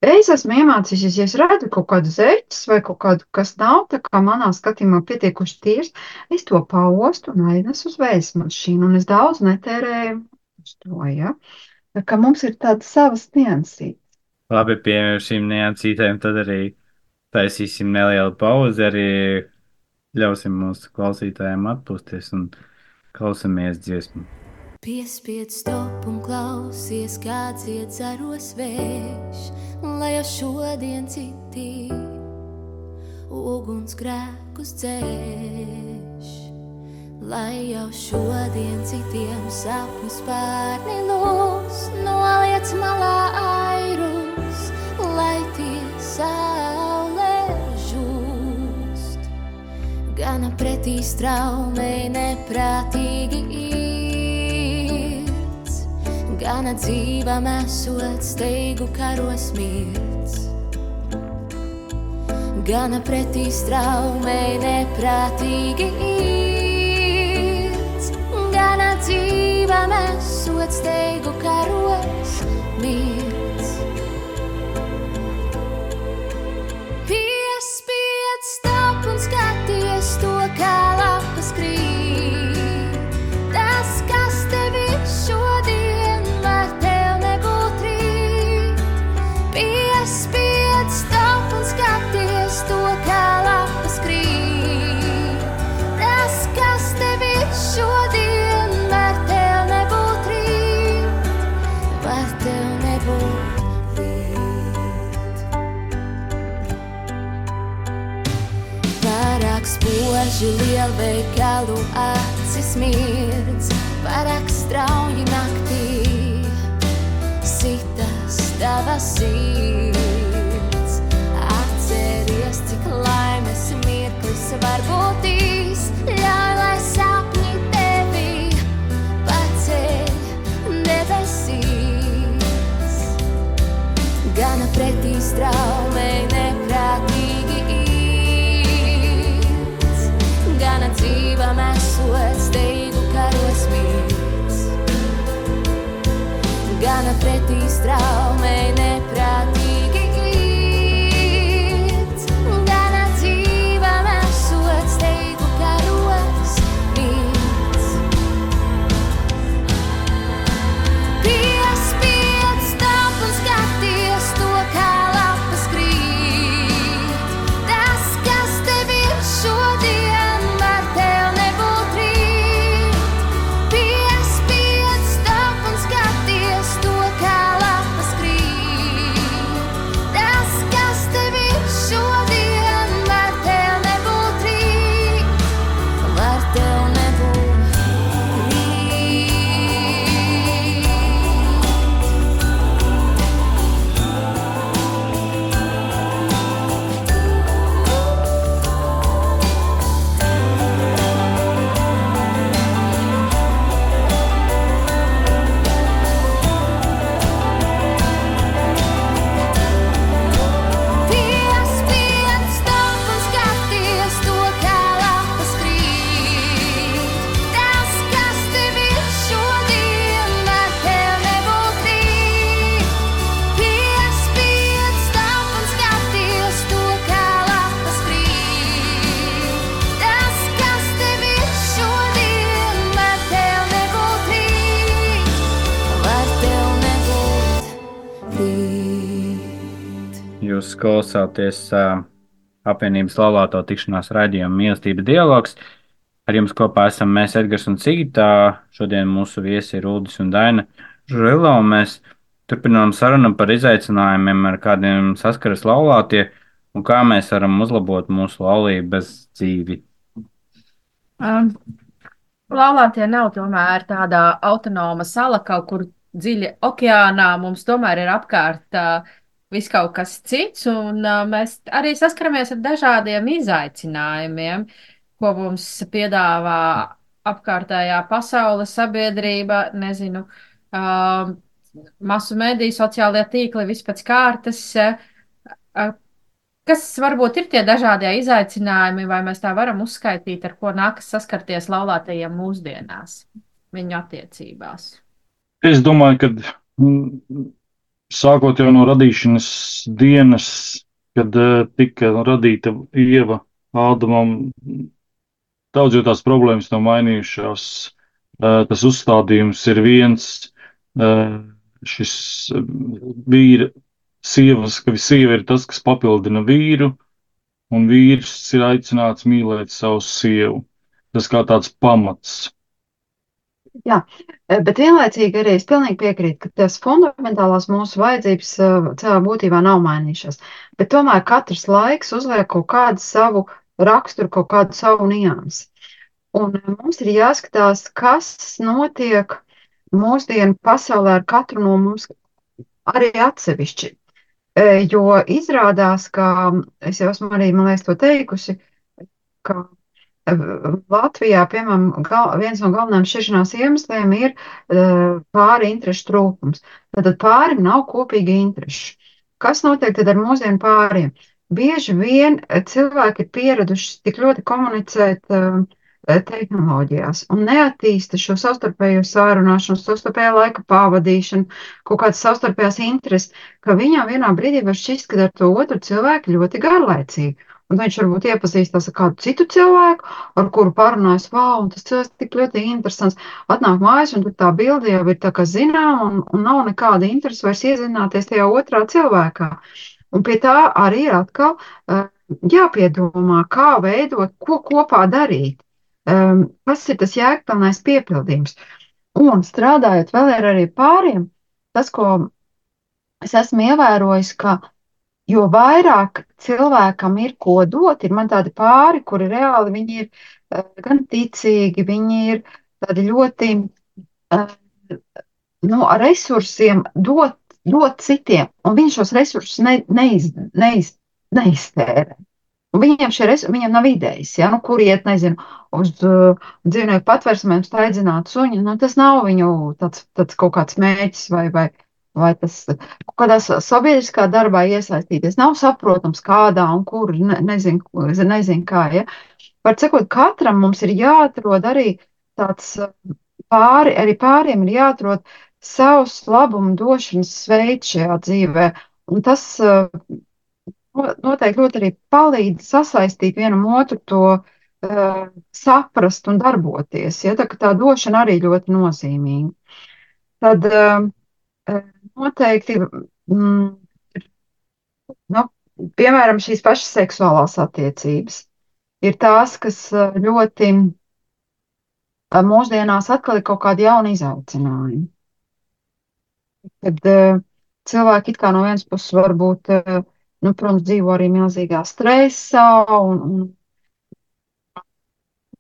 Es esmu iemācījusies, ja es redzu kaut kādu zeķis vai kaut kādu, kas nav tā kā manā skatījumā pietiekuši tīrs, es to paustu un aiznesu uz vējas mašīnu, un es daudz netērēju uz to, ja. Uh, Kā mums ir tāda savas niansītes. Labi, pie šīm niansītēm tad arī taisīsim nelielu pauzi, arī ļausim mūsu klausītājiem atpūsties un klausamies dziesmu. Piespied stop un klausies, kāds iet zaros vējš, lai jau šodien citi ugunsgrēkus dzēš. Lai jau šodien citiem sapņus pārni lūs, noliec malā airus, lai tie saulē žūst. Gana pretī straumei neprātīgi iet, gana dzīvam esot steigu karos mirts. Gana pretī straumei neprātīgi iet dzīvam esot steigu karos mirts. Lielveikalu acis mirdz, vairāk strauji naktī, sitas tava sirds. Atceries, cik laimes mirklis var būt īs, ļauj, lai sapņi tevi paceļ debesīs. Dzīvam esot steigu karos mīts. Gana pretī straumei neprātīgi klausāties uh, apvienības laulāto tikšanās raidījuma mīlestības dialogs. Ar jums kopā esam mēs, Edgars un Cigita. Šodien mūsu viesi ir Rudis un Daina Žrila, un mēs turpinām sarunu par izaicinājumiem, ar kādiem saskaras laulātie, un kā mēs varam uzlabot mūsu laulības dzīvi. Um, Laulātie nav tomēr tāda autonoma sala kaut kur dziļi okeānā. Mums tomēr ir apkārt uh, viss kaut kas cits, un uh, mēs arī saskaramies ar dažādiem izaicinājumiem, ko mums piedāvā apkārtējā pasaule, sabiedrība, nezinu, uh, masu mediju, sociālajie tīkli, viss pēc kārtas. Uh, Kas varbūt ir tie dažādie izaicinājumi, vai mēs tā varam uzskaitīt, ar ko nākas saskarties laulātajiem mūsdienās, viņu attiecībās? Es domāju, ka sākot jau no radīšanas dienas, kad eh, tika radīta ieva Ādamam, daudz jau tās problēmas nav mainījušās. Eh, Tas uzstādījums ir viens, eh, šis vīra, sievas, ka sieva ir tas, kas papildina vīru, un vīrs ir aicināts mīlēt savu sievu. Tas kā tāds pamats. Jā, bet vienlaicīgi arī es pilnīgi piekrītu, ka tās fundamentālās mūsu vajadzības eh, savā būtībā nav mainījušās. Bet tomēr katrs laiks uzliek kaut kādu savu raksturu, kaut kādu savu niansi. Un eh, mums ir jāskatās, kas notiek mūsdienu pasaulē ar katru no mums arī atsevišķi. Eh, Jo izrādās, ka es jau esmu arī, man liekas, to teikusi, ka Latvijā, piemēram, gal, viens no galvenajiem šķiršanās iemesliem ir uh, pāri interešu trūkums. Tātad pārim nav kopīgi interešu. Kas notiek tad ar mūsdienu pāriem? Bieži vien cilvēki ir pieraduši tik ļoti komunicēt uh, tehnoloģijās un neattīsta šo savstarpējo sārunāšanu, savstarpējo laika pavadīšanu, kaut kādas savstarpējās intereses, ka viņam vienā brīdī var šķist, ka ar to otru cilvēku ļoti garlaicīgi. Un viņš varbūt iepazīstās ar kādu citu cilvēku, ar kuru parunājas, wow, un tas cilvēks tik ļoti interesants. Atnāk mājās, un tā bilde jau ir tā kā zinām, un, un nav nekāda interese vairs iezināties tajā otrā cilvēkā. Un pie tā arī ir atkal uh, jāpiedomā, kā veidot, ko kopā darīt. Um, kas ir tas jēgpilnais piepildījums? Un strādājot vēl ar arī pāriem, tas, ko es esmu ievērojis, ka Jo vairāk cilvēkam ir ko dot, ir man tādi pāri, kuri reāli viņi ir uh, gan ticīgi, viņi ir tādi ļoti uh, nu, ar resursiem dot, dot citiem, un viņi šos resursus ne, neiz, neiz, neiztērē. Un viņiem resursi, viņiem nav idejas, ja, nu, kur iet, nezinu, uz uh, dzīvnieku patversmēm staigzināt suņu, nu, tas nav viņu tāds, tāds kaut kāds mēģis vai, vai vai tas kādā sabiedriskā darbā iesaistīties. Nav saprotams, kādā un kur, ne, nezinu, nezinu kā. Ja? Var sakot, katram mums ir jāatrod arī tāds pāri, arī pāriem ir jāatrod savs labumu došanas veids šajā dzīvē. Un tas noteikti ļoti arī palīdz sasaistīt vienam otru to uh, saprast un darboties. Ja? Tā, tā došana arī ļoti nozīmīga. Tad uh, noteikti, mm, nu, piemēram, šīs pašas seksuālās attiecības ir tās, kas ļoti mūsdienās atkal ir kaut kādi jauni izaicinājumi. Kad uh, cilvēki it kā no vienas puses varbūt, nu, protams, dzīvo arī milzīgā stresā un, un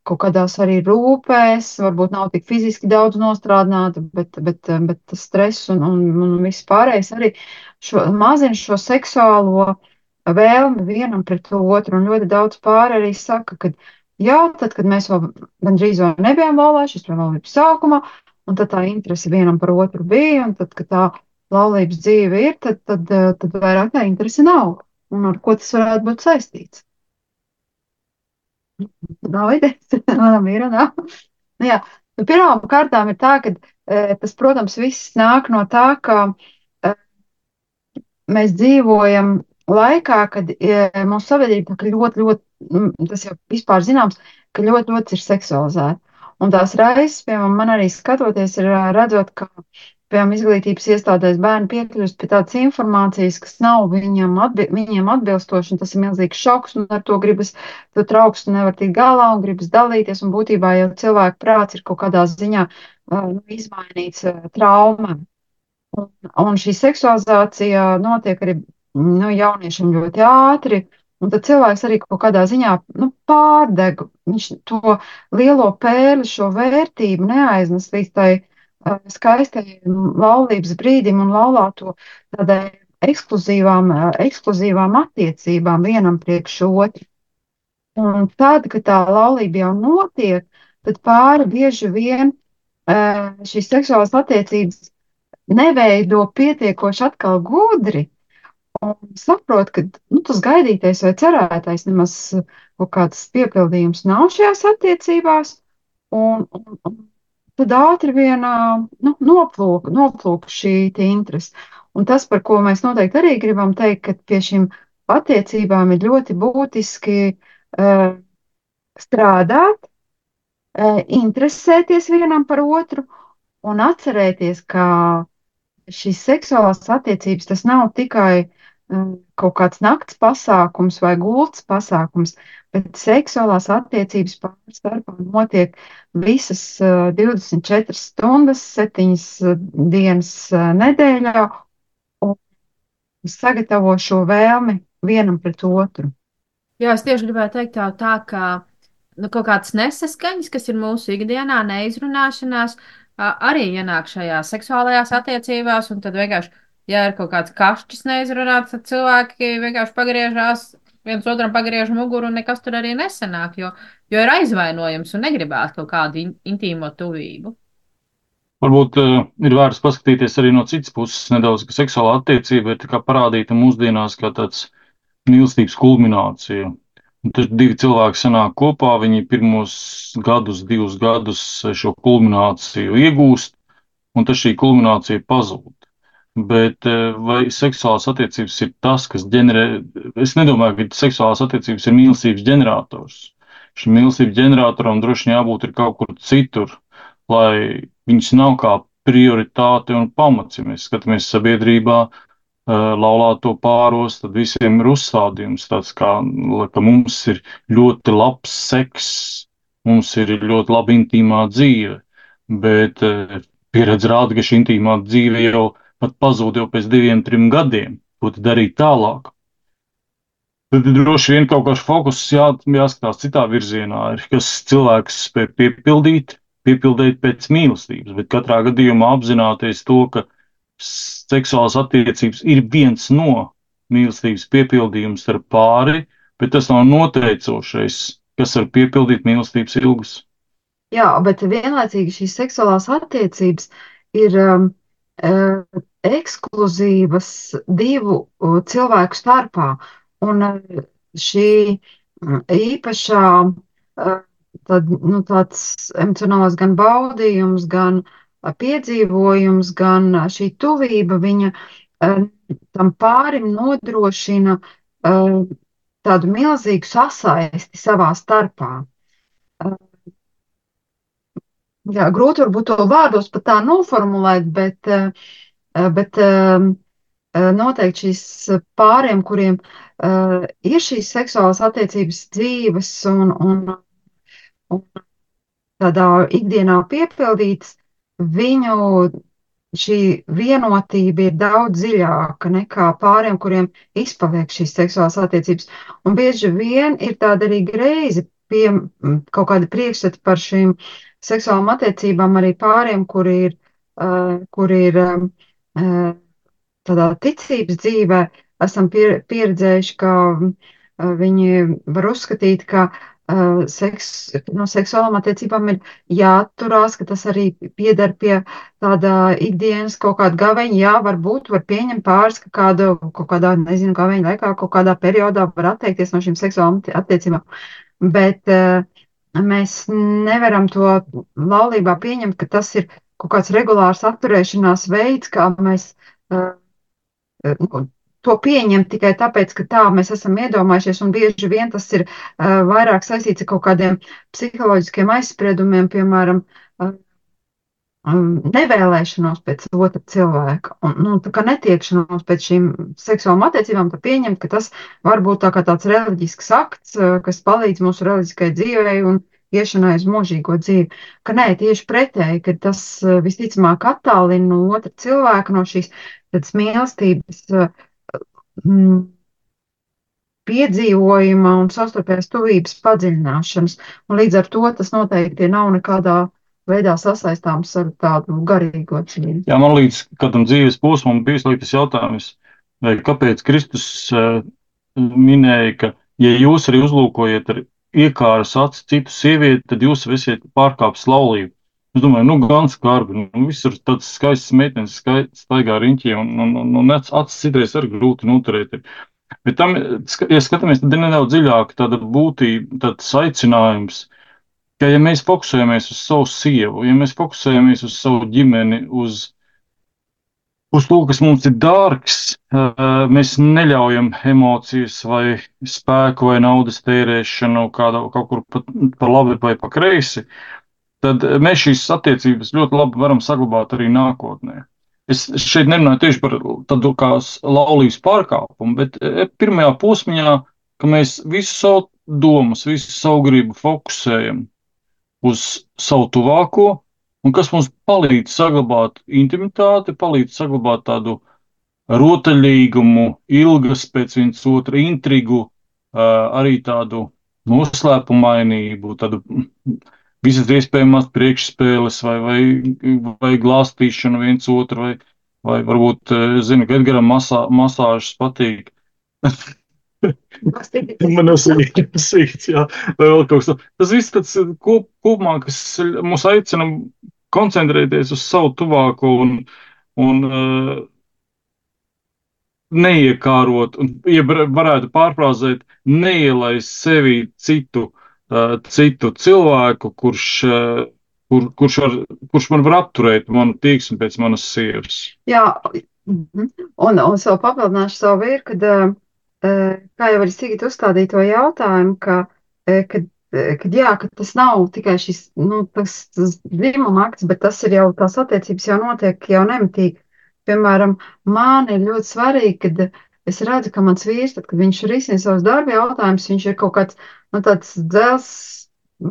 kaut kādās arī rūpēs, varbūt nav tik fiziski daudz nostrādāta, bet, bet, bet stress un, un, un viss pārējais arī šo, mazina šo seksuālo vēlmi vienam pret otru. Un ļoti daudz pāri arī saka, ka jā, tad, kad mēs vēl gandrīz vēl nebijām laulājuši, šis bija laulības sākumā, un tad tā interese vienam par otru bija, un tad, kad tā laulības dzīve ir, tad, tad, tad vairāk tā interese nav. Un ar ko tas varētu būt saistīts? Nav idejas, manam ir. Nav. Nu, jā. Nu, pirmām kārtām ir tā, ka e, tas, protams, viss nāk no tā, ka e, mēs dzīvojam laikā, kad e, mūsu sabiedrība ļoti, ļoti, tas jau vispār zināms, ka ļoti, ļoti ir seksualizēta. Un tās reizes, piemēram, man arī skatoties, ir redzot, ka piemēram, izglītības iestādēs bērni piekļūst pie tādas informācijas, kas nav viņam, atbi viņiem atbilstoši, un tas ir milzīgs šoks, un ar to gribas, tu trauks, tu nevar tikt galā, un gribas dalīties, un būtībā jau cilvēku prāts ir kaut kādā ziņā uh, izmainīts uh, trauma. Un, un šī seksualizācija notiek arī nu, jauniešiem ļoti ātri, un tad cilvēks arī kaut kādā ziņā nu, pārdeg, viņš to lielo pēli, šo vērtību neaiznes līdz tai skaistajam laulības brīdim un laulāto tādai ekskluzīvām, ekskluzīvām attiecībām vienam priekš otru. Un tad, kad tā laulība jau notiek, tad pāri bieži vien šīs seksuālās attiecības neveido pietiekoši atkal gudri un saprot, ka nu, tas gaidītais vai cerētais nemaz kaut kāds piepildījums nav šajās attiecībās. Un, un, un tad ātri vien nu, noplūk, noplūk šī interese. Un tas, par ko mēs noteikti arī gribam teikt, ka pie šīm attiecībām ir ļoti būtiski uh, strādāt, uh, interesēties vienam par otru un atcerēties, ka šīs seksuālās attiecības tas nav tikai uh, kaut kāds nakts pasākums vai gultas pasākums, bet seksuālās attiecības pāri starpā notiek visas uh, 24 stundas, 7 uh, dienas uh, nedēļā un sagatavo šo vēlmi vienam pret otru. Jā, es tieši gribēju teikt tā, tā ka nu, kaut kādas nesaskaņas, kas ir mūsu ikdienā, neizrunāšanās, arī ienāk šajās seksuālajās attiecībās, un tad vienkārši, ja ir kaut kāds kašķis neizrunāts, tad cilvēki vienkārši pagriežās viens otram pagriež muguru un nekas tur arī nesanāk, jo, jo ir aizvainojums un negribētu kaut kādu in, intīmo tuvību. Varbūt uh, ir vērts paskatīties arī no citas puses nedaudz, ka seksuālā attiecība ir parādīta mūsdienās kā tāds mīlestības kulminācija. Un tad divi cilvēki sanāk kopā, viņi pirmos gadus, divus gadus šo kulmināciju iegūst, un tad šī kulminācija pazūd. Bet eh, vai seksuālās attiecības ir tas, kas ģenerē? Es nedomāju, ka seksuālās attiecības ir mīlestības ģenerators. Šim mīlestības ģeneratoram droši vien jābūt kaut kur citur, lai viņš nav kā prioritāte un pamats. Ja mēs skatāmies sabiedrībā, eh, laulāto pāros, tad visiem ir uzstādījums tāds, kā, ka mums ir ļoti labs seks, mums ir ļoti laba intīmā dzīve, bet eh, pieredze rāda, ka šī intīmā dzīve jau pat pazūd jau pēc diviem, trim gadiem. Ko tad darīt tālāk? Tad droši vien kaut kāds fokus jā, jāskatās citā virzienā, ir, kas cilvēks spēj piepildīt, piepildīt pēc mīlestības, bet katrā gadījumā apzināties to, ka seksuālas attiecības ir viens no mīlestības piepildījums ar pāri, bet tas nav noteicošais, kas var piepildīt mīlestības ilgas. Jā, bet vienlaicīgi šīs seksuālās attiecības ir um, ekskluzīvas divu uh, cilvēku starpā. Un uh, šī īpašā uh, tad, nu, tāds emocionāls gan baudījums, gan piedzīvojums, gan šī tuvība viņa tam pārim nodrošina tādu milzīgu sasaisti savā starpā. Jā, grūti varbūt to vārdos pat tā noformulēt, bet, eh, bet noteikti šīs pāriem, kuriem ir šīs seksuālās attiecības dzīves un, un, un tādā ikdienā piepildītas, viņu šī vienotība ir daudz dziļāka nekā pāriem, kuriem izpaliek šīs seksuālās attiecības. Un bieži vien ir tāda arī greizi pie kaut kāda priekšstata par šīm seksuālām attiecībām arī pāriem, kuri ir, uh, kuri ir uh, tādā ticības dzīvē, esam pieredzējuši, ka viņi var uzskatīt, ka seks, no seksuālām attiecībām ir jāturās, ka tas arī pieder pie tāda ikdienas kaut kāda gaveņa. Jā, varbūt var pieņemt pāris, ka kādu, kaut kādā, nezinu, gaveņa laikā, kaut kādā periodā var atteikties no šīm seksuālām attiecībām. Bet mēs nevaram to laulībā pieņemt, ka tas ir kaut kāds regulārs atturēšanās veids, kā mēs uh, uh, to pieņemt tikai tāpēc, ka tā mēs esam iedomājušies, un bieži vien tas ir uh, vairāk saistīts ar kaut kādiem psiholoģiskiem aizspriedumiem, piemēram, uh, nevēlēšanos pēc otra cilvēka, un nu, tā kā netiekšanos pēc šīm seksuālām attiecībām, tad pieņemt, ka tas var būt tā kā tāds reliģisks akts, kas palīdz mūsu reliģiskai dzīvei un iešanai uz mūžīgo dzīvi. Ka nē, tieši pretēji, ka tas visticamāk attālina no otra cilvēka, no šīs mīlestības mm, piedzīvojuma un savstarpējās tuvības padziļināšanas. Un līdz ar to tas noteikti nav nekādā veidā sasaistāms ar tādu garīgo dzīvi. Jā, man līdz kādam dzīves posmam bija tas jautājums, kāpēc Kristus uh, minēja, ka, ja jūs arī uzlūkojat ar iekāras acis citu sievieti, tad jūs esat pārkāpis laulību. Es domāju, nu, gan skarbi, nu, visur tādas skaistas meitenes staigā riņķī, un, un, un, un acis citreiz arī grūti noturēt. Bet tam, ja skatāmies, tad ir nedaudz dziļāk tāda būtība, tāds aicinājums ka, ja mēs fokusējamies uz savu sievu, ja mēs fokusējamies uz savu ģimeni, uz, uz to, kas mums ir dārgs, mēs neļaujam emocijas vai spēku vai naudas tērēšanu kādā, kaut kur pa, pa labi vai pa kreisi, tad mēs šīs attiecības ļoti labi varam saglabāt arī nākotnē. Es šeit nerunāju tieši par tādu kā laulības pārkāpumu, bet pirmajā posmiņā, ka mēs visu savu domas, visu savu gribu fokusējam uz savu tuvāko, un kas mums palīdz saglabāt intimitāti, palīdz saglabāt tādu rotaļīgumu, ilgas pēc viens otra intrigu, arī tādu noslēpumainību, tādu visas iespējamās priekšspēles vai, vai, vai glāstīšanu viens otru, vai, vai varbūt, zinu, ka Edgaram masā, masāžas patīk. Man ir sīkts, jā, vai vēl kaut kas tāds. Tas viss tāds kop, kopumā, kas mūs aicina koncentrēties uz savu tuvāko un, un uh, neiekārot, un, ja varētu pārfrāzēt, neielaist sevi citu, uh, citu cilvēku, kurš, uh, kur, kurš, var, kurš man var apturēt manu tieksmi pēc manas sievas. Jā, un, un vēl papildināšu savu vīru, kad uh, kā jau arī Sigita uzstādīja to jautājumu, ka, kad, kad, jā, ka tas nav tikai šis nu, tas, tas dzimuma akts, bet tas ir jau tās attiecības jau notiek jau nemitīgi. Piemēram, man ir ļoti svarīgi, kad es redzu, ka mans vīrs, tad, kad viņš risina savus darba jautājumus, viņš ir kaut kāds nu, tāds dzels,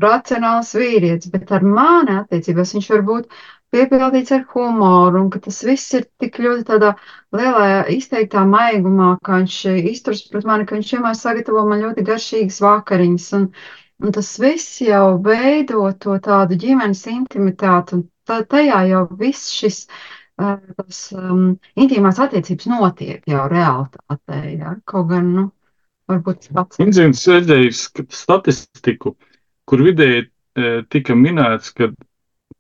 racionāls vīrietis, bet ar mani attiecībās viņš var būt piepildīts ar humoru, un ka tas viss ir tik ļoti tādā lielā izteiktā maigumā, kā viņš izturs pret mani, ka viņš vienmēr sagatavo man ļoti garšīgas vakariņas, un, un tas viss jau veido to tādu ģimenes intimitāti, un tā, tajā jau viss šis tas um, intīmās attiecības notiek jau realitātē, ja? kaut gan, nu, varbūt tas pats. Inzīmes redzējis statistiku, kur vidēji tika minēts, ka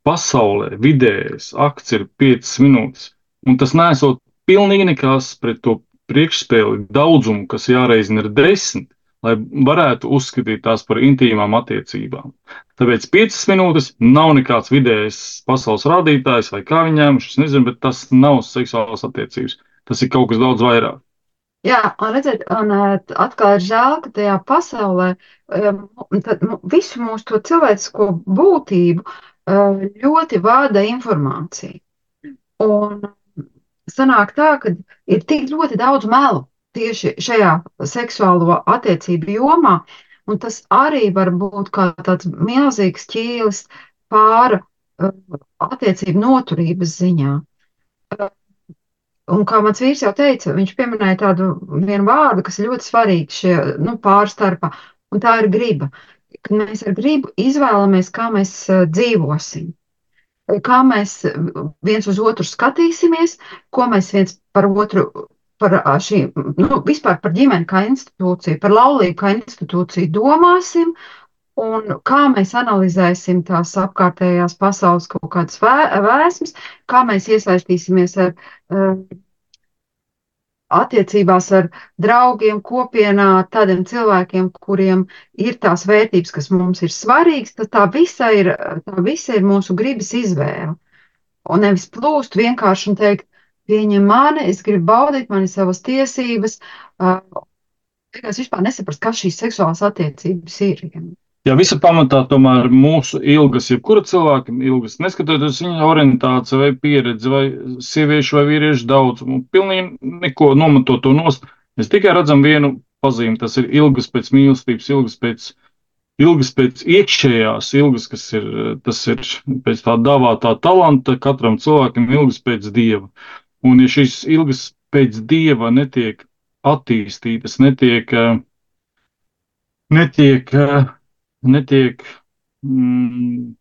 pasaulē vidējais akts ir 5 minūtes. Un tas nesot pilnīgi nekas pret to priekšspēli daudzumu, kas jāreizina ir desmit, lai varētu uzskatīt tās par intīmām attiecībām. Tāpēc piecas minūtes nav nekāds vidējs pasaules rādītājs vai kā viņām, es nezinu, bet tas nav seksuāls attiecības. Tas ir kaut kas daudz vairāk. Jā, un redziet, un atkal ir žēl, ka tajā pasaulē tad, visu mūsu to cilvēcisko būtību ļoti vada informācija. Un sanāk tā, ka ir tik ļoti daudz melu tieši šajā seksuālo attiecību jomā, un tas arī var būt kā tāds milzīgs ķīlis pāra uh, attiecību noturības ziņā. Uh, un kā mans vīrs jau teica, viņš pieminēja tādu vienu vārdu, kas ir ļoti svarīgs šie nu, pārstarpā, un tā ir griba. Kad mēs ar gribu izvēlamies, kā mēs uh, dzīvosim. Kā mēs viens uz otru skatīsimies, ko mēs viens par otru par šīm, nu, vispār par ģimeni kā institūciju, par laulību kā institūciju domāsim, un kā mēs analizēsim tās apkārtējās pasaules kaut kādas vēsmas, kā mēs iesaistīsimies ar uh, attiecībās ar draugiem, kopienā, tādiem cilvēkiem, kuriem ir tās vērtības, kas mums ir svarīgas, tad tā visa ir, tā visa ir mūsu gribas izvēle. Un nevis plūst vienkārši un teikt, pieņem mani, es gribu baudīt, man ir savas tiesības. Es vispār nesaprotu, kas šīs seksuālās attiecības ir. Jā, visa pamatā tomēr mūsu ilgas, jebkura cilvēka ilgas, neskatoties viņa orientāciju vai pieredzi, vai sieviešu vai vīriešu daudzumu, pilnīgi neko nometot to nost. Mēs tikai redzam vienu pazīmi, tas ir ilgas pēc mīlestības, ilgas pēc, ilgas pēc iekšējās, ilgas, kas ir, tas ir pēc tā dāvātā talanta, katram cilvēkam ilgas pēc dieva. Un ja šīs ilgas pēc dieva netiek attīstītas, netiek, netiek, netiek, mm,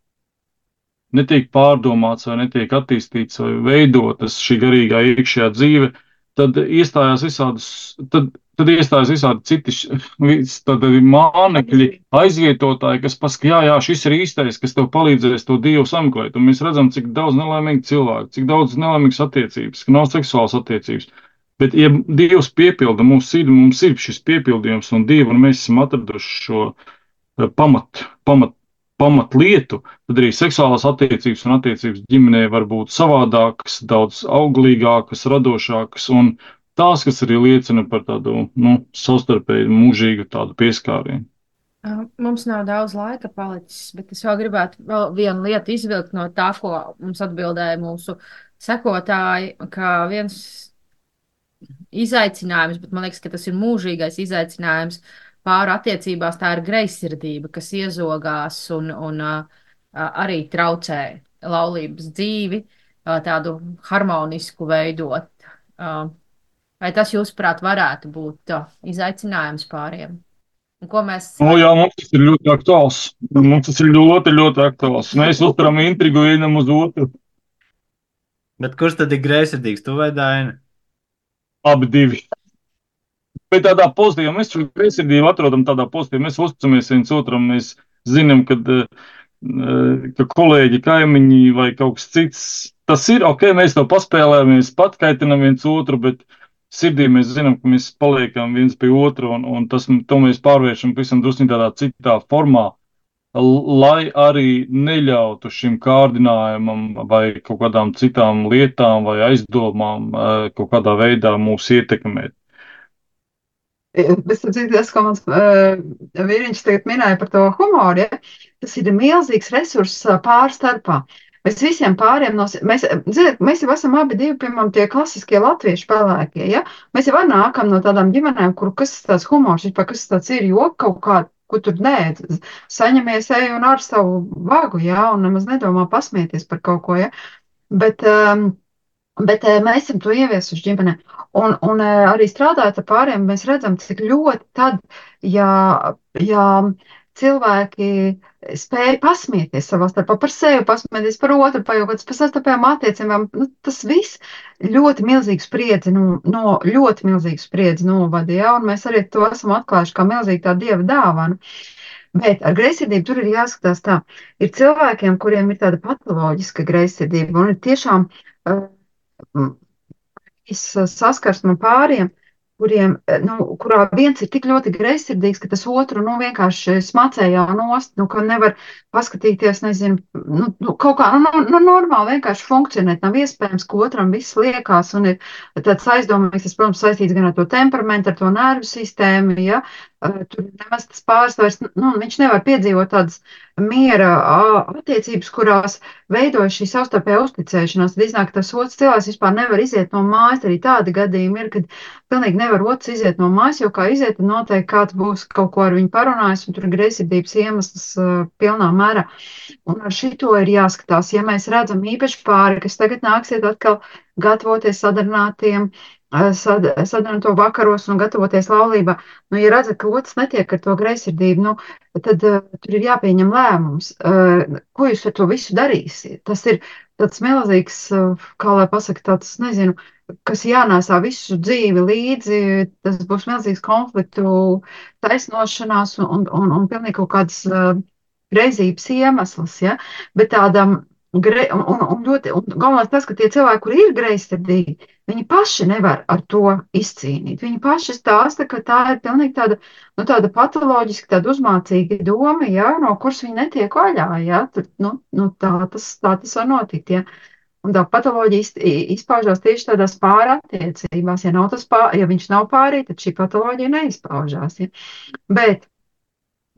netiek pārdomāts vai netiek attīstīts vai veidotas šī garīgā iekšējā dzīve, tad iestājās visādas, tad Tad iestājas visādi citi mānekļi, aizvietotāji, kas pasaka, jā, jā, šis ir īstais, kas tev palīdzēs to dievu sameklēt. Un mēs redzam, cik daudz nelaimīgu cilvēku, cik daudz nelaimīgas attiecības, ka nav seksuālas attiecības. Bet, ja Dievs piepilda mūsu sirdi, mums ir šis piepildījums no Dieva, un mēs esam atraduši šo eh, pamat, pamat, pamat lietu, tad arī seksuālās attiecības un attiecības ģimenē var būt savādākas, daudz auglīgākas, radošākas un tās, kas arī liecina par tādu nu, savstarpēju mūžīgu tādu pieskārienu. Mums nav daudz laika palicis, bet es vēl gribētu vēl vienu lietu izvilkt no tā, ko mums atbildēja mūsu sekotāji, ka viens izaicinājums, bet man liekas, ka tas ir mūžīgais izaicinājums pāri attiecībās, tā ir greizsirdība, kas iezogās un, un arī traucē laulības dzīvi, tādu harmonisku veidot. Vai tas, jūsuprāt, varētu būt izaicinājums pāriem? Un ko mēs. O, jā, mums tas ir ļoti aktuāls. Mums tas ir ļoti, ļoti aktuāls. Mēs uzturam intrigu vienam uz otru. Bet kurš tad ir greizsirdīgs? Tu vai Daina? Abi divi. Bet tādā pozitīvā mēs šo greizsirdību atrodam tādā pozitīvā. Mēs uzticamies viens otram, mēs zinām, kad, ka kolēģi, kaimiņi vai kaut kas cits. Tas ir ok, mēs to paspēlējamies, patkaitinam viens otru, bet sirdī mēs zinām, ka mēs paliekam viens pie otra, un, un tas, to mēs pārvēršam pavisam drusku tādā citā formā, lai arī neļautu šim kārdinājumam vai kaut kādām citām lietām vai aizdomām eh, kaut kādā veidā mūs ietekmēt. Dzirdēju, tas, ko mans uh, vīriņš tagad minēja par to humoru, ja? tas ir milzīgs resurss pārstarpā. Uh, Mēs visiem pāriem no, mēs, ziniet, mēs jau esam abi divi, piemēram, tie klasiskie latviešu pelēkie, ja? Mēs jau nākam no tādām ģimenēm, kur kas tas humors, vispār kas tas ir, jo kaut kā, ko tur nē, saņemies ej un ar savu vagu, ja? Un nemaz nedomā pasmieties par kaut ko, ja? Bet, um, bet uh, mēs esam to ieviesuši ģimenē. Un, un uh, arī strādājot ar pāriem, mēs redzam, cik ļoti tad, ja, ja cilvēki spēja pasmieties savā starpā par sevi, pasmieties par otru, par kaut kādas pasastarpējām attiecībām. Nu, tas viss ļoti milzīgu spriedzi, no, no, ļoti milzīgu spriedzi novada, ja, un mēs arī to esam atklājuši kā milzīgu tā dieva dāvanu. Bet ar greizsirdību tur ir jāskatās tā. Ir cilvēkiem, kuriem ir tāda patoloģiska greizsirdība, un ir tiešām uh, bijis saskarsme pāriem, kuriem, nu, kurā viens ir tik ļoti greizsirdīgs, ka tas otru, nu, vienkārši smacējā nost, nu, ka nevar paskatīties, nezinu, nu, nu kaut kā, nu, nu, normāli vienkārši funkcionēt. Nav iespējams, ka otram viss liekās un ir tāds aizdomīgs, tas, protams, saistīts gan ar to temperamentu, ar to nervu sistēmu, ja, tur nemaz tas pārsvars, nu, viņš nevar piedzīvot tādas miera attiecības, kurās veidojas šī savstarpējā uzticēšanās. Tad iznāk, tas otrs cilvēks vispār nevar iziet no mājas. Arī tādi gadījumi ir, kad pilnīgi nevar otrs iziet no mājas, jo kā iziet, tad noteikti kāds būs kaut ko ar viņu parunājis, un tur ir greizsirdības iemesls uh, pilnā mērā. Un ar šito ir jāskatās, ja mēs redzam īpaši pāri, kas tagad nāksiet atkal gatavoties sadarinātiem sadarīt to vakaros un gatavoties laulībā. Nu, ja redzat, ka otrs netiek ar to greizsirdību, nu, tad uh, tur ir jāpieņem lēmums, uh, ko jūs ar to visu darīsiet. Tas ir tāds milzīgs, uh, kā lai pasaka, tāds, nezinu, kas jānēsā visu dzīvi līdzi, tas būs milzīgs konfliktu taisnošanās un, un, un, un pilnīgi kaut kāds uh, reizības iemesls, ja, bet tādam un, un, un, ļoti, un galvenais tas, ka tie cilvēki, kuri ir greizsirdīgi, viņi paši nevar ar to izcīnīt. Viņi paši stāsta, ka tā ir pilnīgi tāda, nu, tāda patoloģiska, tāda uzmācīga doma, ja, no kuras viņi netiek vaļā. Ja, Tad, nu, nu, tā, tas, tā tas var notikt. Ja. Un tā patoloģija izpaužās tieši tādās pārattiecībās. Ja, pār, ja viņš nav pārī, tad šī patoloģija neizpaužās. Ja. Bet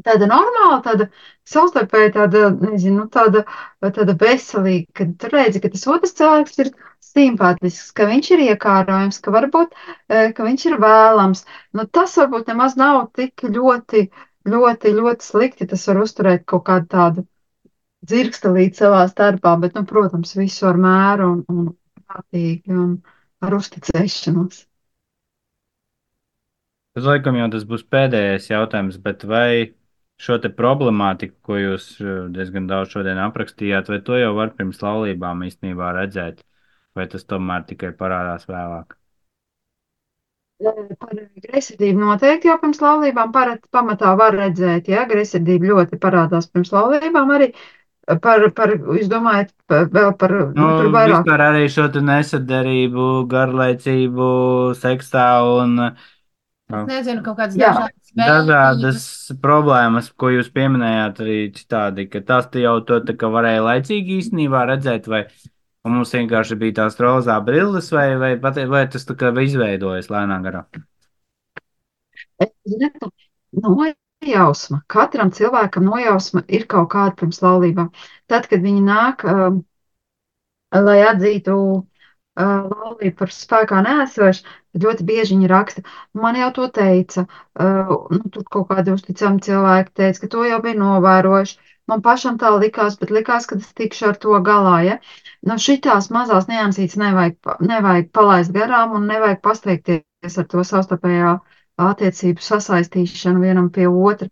tāda normāla, tāda savstarpēji tāda, nezinu, tāda, tāda veselīga, kad tu redzi, ka tas otrs cilvēks ir simpātisks, ka viņš ir iekārojams, ka varbūt, e, ka viņš ir vēlams. Nu, tas varbūt nemaz nav tik ļoti, ļoti, ļoti slikti. Tas var uzturēt kaut kādu tādu dzirkstelīt savā starpā, bet, nu, protams, visu ar mēru un, un prātīgi un ar uzticēšanos. Tas laikam jau tas būs pēdējais jautājums, bet vai šo te problemātiku, ko jūs eh, diezgan daudz šodien aprakstījāt, vai to jau var pirms laulībām īstenībā redzēt, vai tas tomēr tikai parādās vēlāk? Par greizsirdību noteikti jau pirms laulībām parat, pamatā var redzēt, ja greizsirdība ļoti parādās pirms laulībām arī. Par, par, jūs domājat, vēl par nu, nu, vairāk? Vispār arī šo nesadarību, garlaicību, seksā un Es nezinu, kaut kādas dažādas, dažādas problēmas, ko jūs pieminējāt arī citādi, ka tās jau to varēja laicīgi īstenībā redzēt, vai mums vienkārši bija tās rozā brilles, vai, vai, vai, vai tas tā kā izveidojas lēnā garā? Nojausma. Katram cilvēkam nojausma ir kaut kāda pirms laulībām. Tad, kad viņi nāk, um, lai atzītu laulību par spēkā neesošu, ļoti bieži viņi raksta, man jau to teica, nu, tur kaut kādi uzticami cilvēki teica, ka to jau bija novērojuši. Man pašam tā likās, bet likās, ka es tikšu ar to galā. Ja? Nu, šitās mazās niansītes nevajag, nevajag palaist garām un nevajag pasteikties ar to savstarpējā attiecību sasaistīšanu vienam pie otra.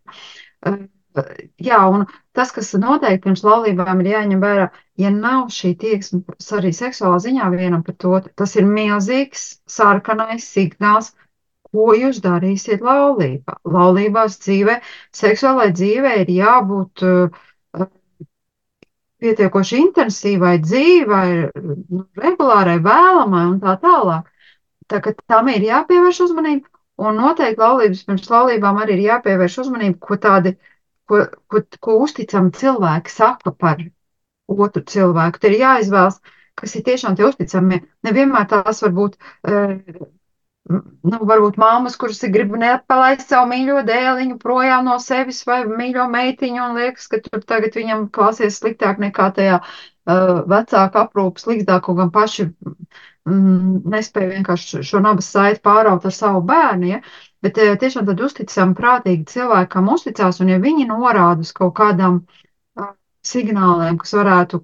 Uh, jā, un tas, kas noteikti pirms laulībām ir jāņem vērā, ja nav šī tieksme arī seksuālā ziņā vienam par to, tas ir milzīgs sarkanais signāls, ko jūs darīsiet laulībā. Laulībās dzīvē, seksuālai dzīvē ir jābūt uh, pietiekoši intensīvai dzīvai, nu, regulārai, vēlamai un tā tālāk. Tā ka tam ir jāpievērš uzmanība, un noteikti laulības pirms laulībām arī ir jāpievērš uzmanība, ko tādi uh, ko, ko, ko uzticami cilvēki saka par otru cilvēku. Te ir jāizvēlas, kas ir tiešām tie uzticami. Nevienmēr tās var būt, uh, nu, varbūt māmas, kuras grib neatpalaist savu mīļo dēliņu projām no sevis vai mīļo meitiņu un liekas, ka tur tagad viņam klāsies sliktāk nekā tajā uh, vecāka aprūpas līgzdā, kaut gan paši mm, nespēja vienkārši šo nabas saiti pāraut ar savu bērnu. Ja? Bet eh, tiešām tad uzticam prātīgi cilvēkam uzticās, un ja viņi norāda uz kaut kādām uh, signāliem, kas varētu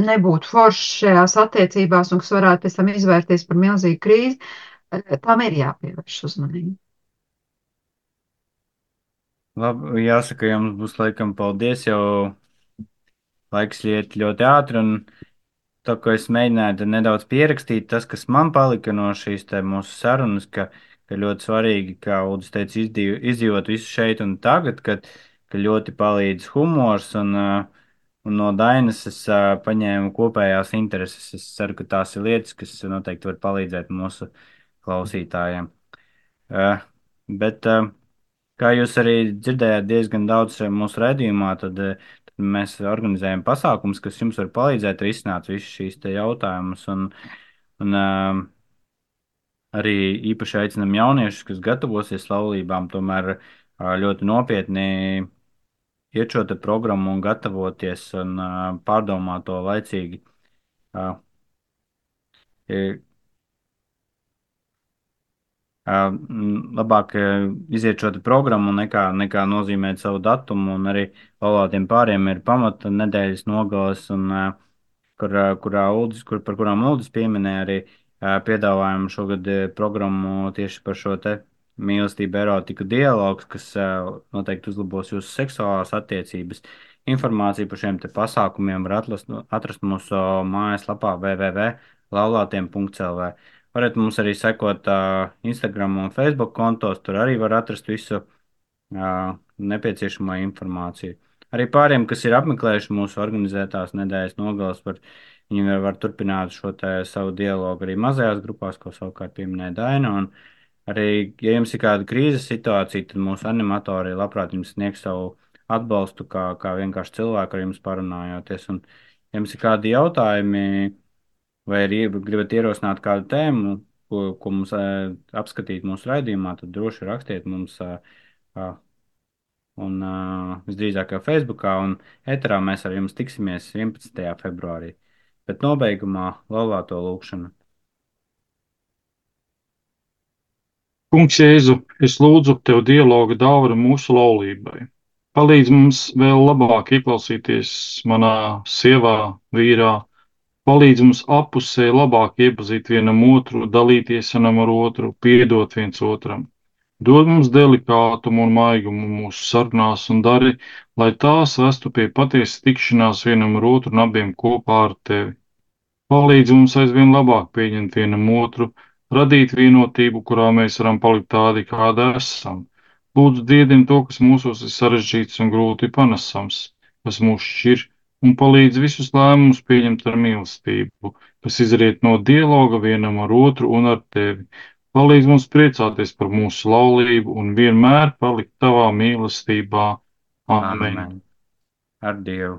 nebūt foršs šajās attiecībās un kas varētu pēc tam izvērties par milzīgu krīzi, uh, tam ir jāpievērš uzmanība. Labi, jāsaka, jums būs laikam paldies, jo laiks iet ļoti ātri, un tā, ko es mēģināju nedaudz pierakstīt, tas, kas man palika no šīs te mūsu sarunas, ka, uh, ka ļoti svarīgi, kā Udis teica, izdzīvot visu šeit un tagad, kad, ka ļoti palīdz humors un, un no Dainas es paņēmu kopējās intereses. Es ceru, ka tās ir lietas, kas noteikti var palīdzēt mūsu klausītājiem. Bet, kā jūs arī dzirdējāt diezgan daudz mūsu redzījumā, tad, tad mēs organizējam pasākumus, kas jums var palīdzēt risināt visus šīs jautājumus. Un, un, arī īpaši aicinam jauniešus, kas gatavosies laulībām, tomēr ļoti nopietni iet šo programmu un gatavoties un pārdomāt to laicīgi. Uh, labāk iziet šo programmu nekā, nekā nozīmēt savu datumu, arī laulātiem pāriem ir pamata nedēļas nogales, un, kur, kurā Uldis, kur, par kurām Uldis pieminēja arī uh, piedāvājumu šogad programmu tieši par šo te mīlestība, erotika dialogs, kas noteikti uzlabos jūsu seksuālās attiecības. Informāciju par šiem pasākumiem var atrast, atrast mūsu mājaslapā www.laulātiem.clv. Varat mums arī sekot uh, Instagram un Facebook kontos, tur arī var atrast visu uh, nepieciešamo informāciju. Arī pāriem, kas ir apmeklējuši mūsu organizētās nedēļas nogalas, var, viņi var, turpināt šo savu dialogu arī mazajās grupās, ko savukārt pieminēja Daina. Un, Arī, ja jums ir kāda krīzes situācija, tad mūsu animatori labprāt jums sniegs savu atbalstu, kā, kā vienkārši cilvēku ar jums parunājoties. Un, ja jums ir kādi jautājumi, vai arī gribat ierosināt kādu tēmu, ko, ko mums uh, apskatīt mūsu raidījumā, tad droši rakstiet mums. Uh, un uh, visdrīzāk jau Facebookā un Eterā mēs ar jums tiksimies 11. februārī. Bet nobeigumā laulāto lūkšanu. Kungs, Jēzu, es lūdzu tev dialogu dāvanu mūsu laulībai. Palīdz mums vēl labāk ieklausīties manā sievā, vīrā, palīdz mums apusē labāk iepazīt vienam otru, dalīties vienam ar otru, piedot viens otram. Dod mums delikātumu un maigumu mūsu sarunās un dari, lai tās vestu pie patiesas tikšanās vienam ar otru un abiem kopā ar tevi. Palīdz mums aizvien labāk pieņemt vienam otru, radīt vienotību, kurā mēs varam palikt tādi, kādi esam. Lūdzu, diedini to, kas mūsos ir sarežģīts un grūti panesams, kas mūs šķir, un palīdz visus lēmumus pieņemt ar mīlestību, kas izriet no dialoga vienam ar otru un ar tevi. Palīdz mums priecāties par mūsu laulību un vienmēr palikt tavā mīlestībā. Amen. Amen. Ar Dievu!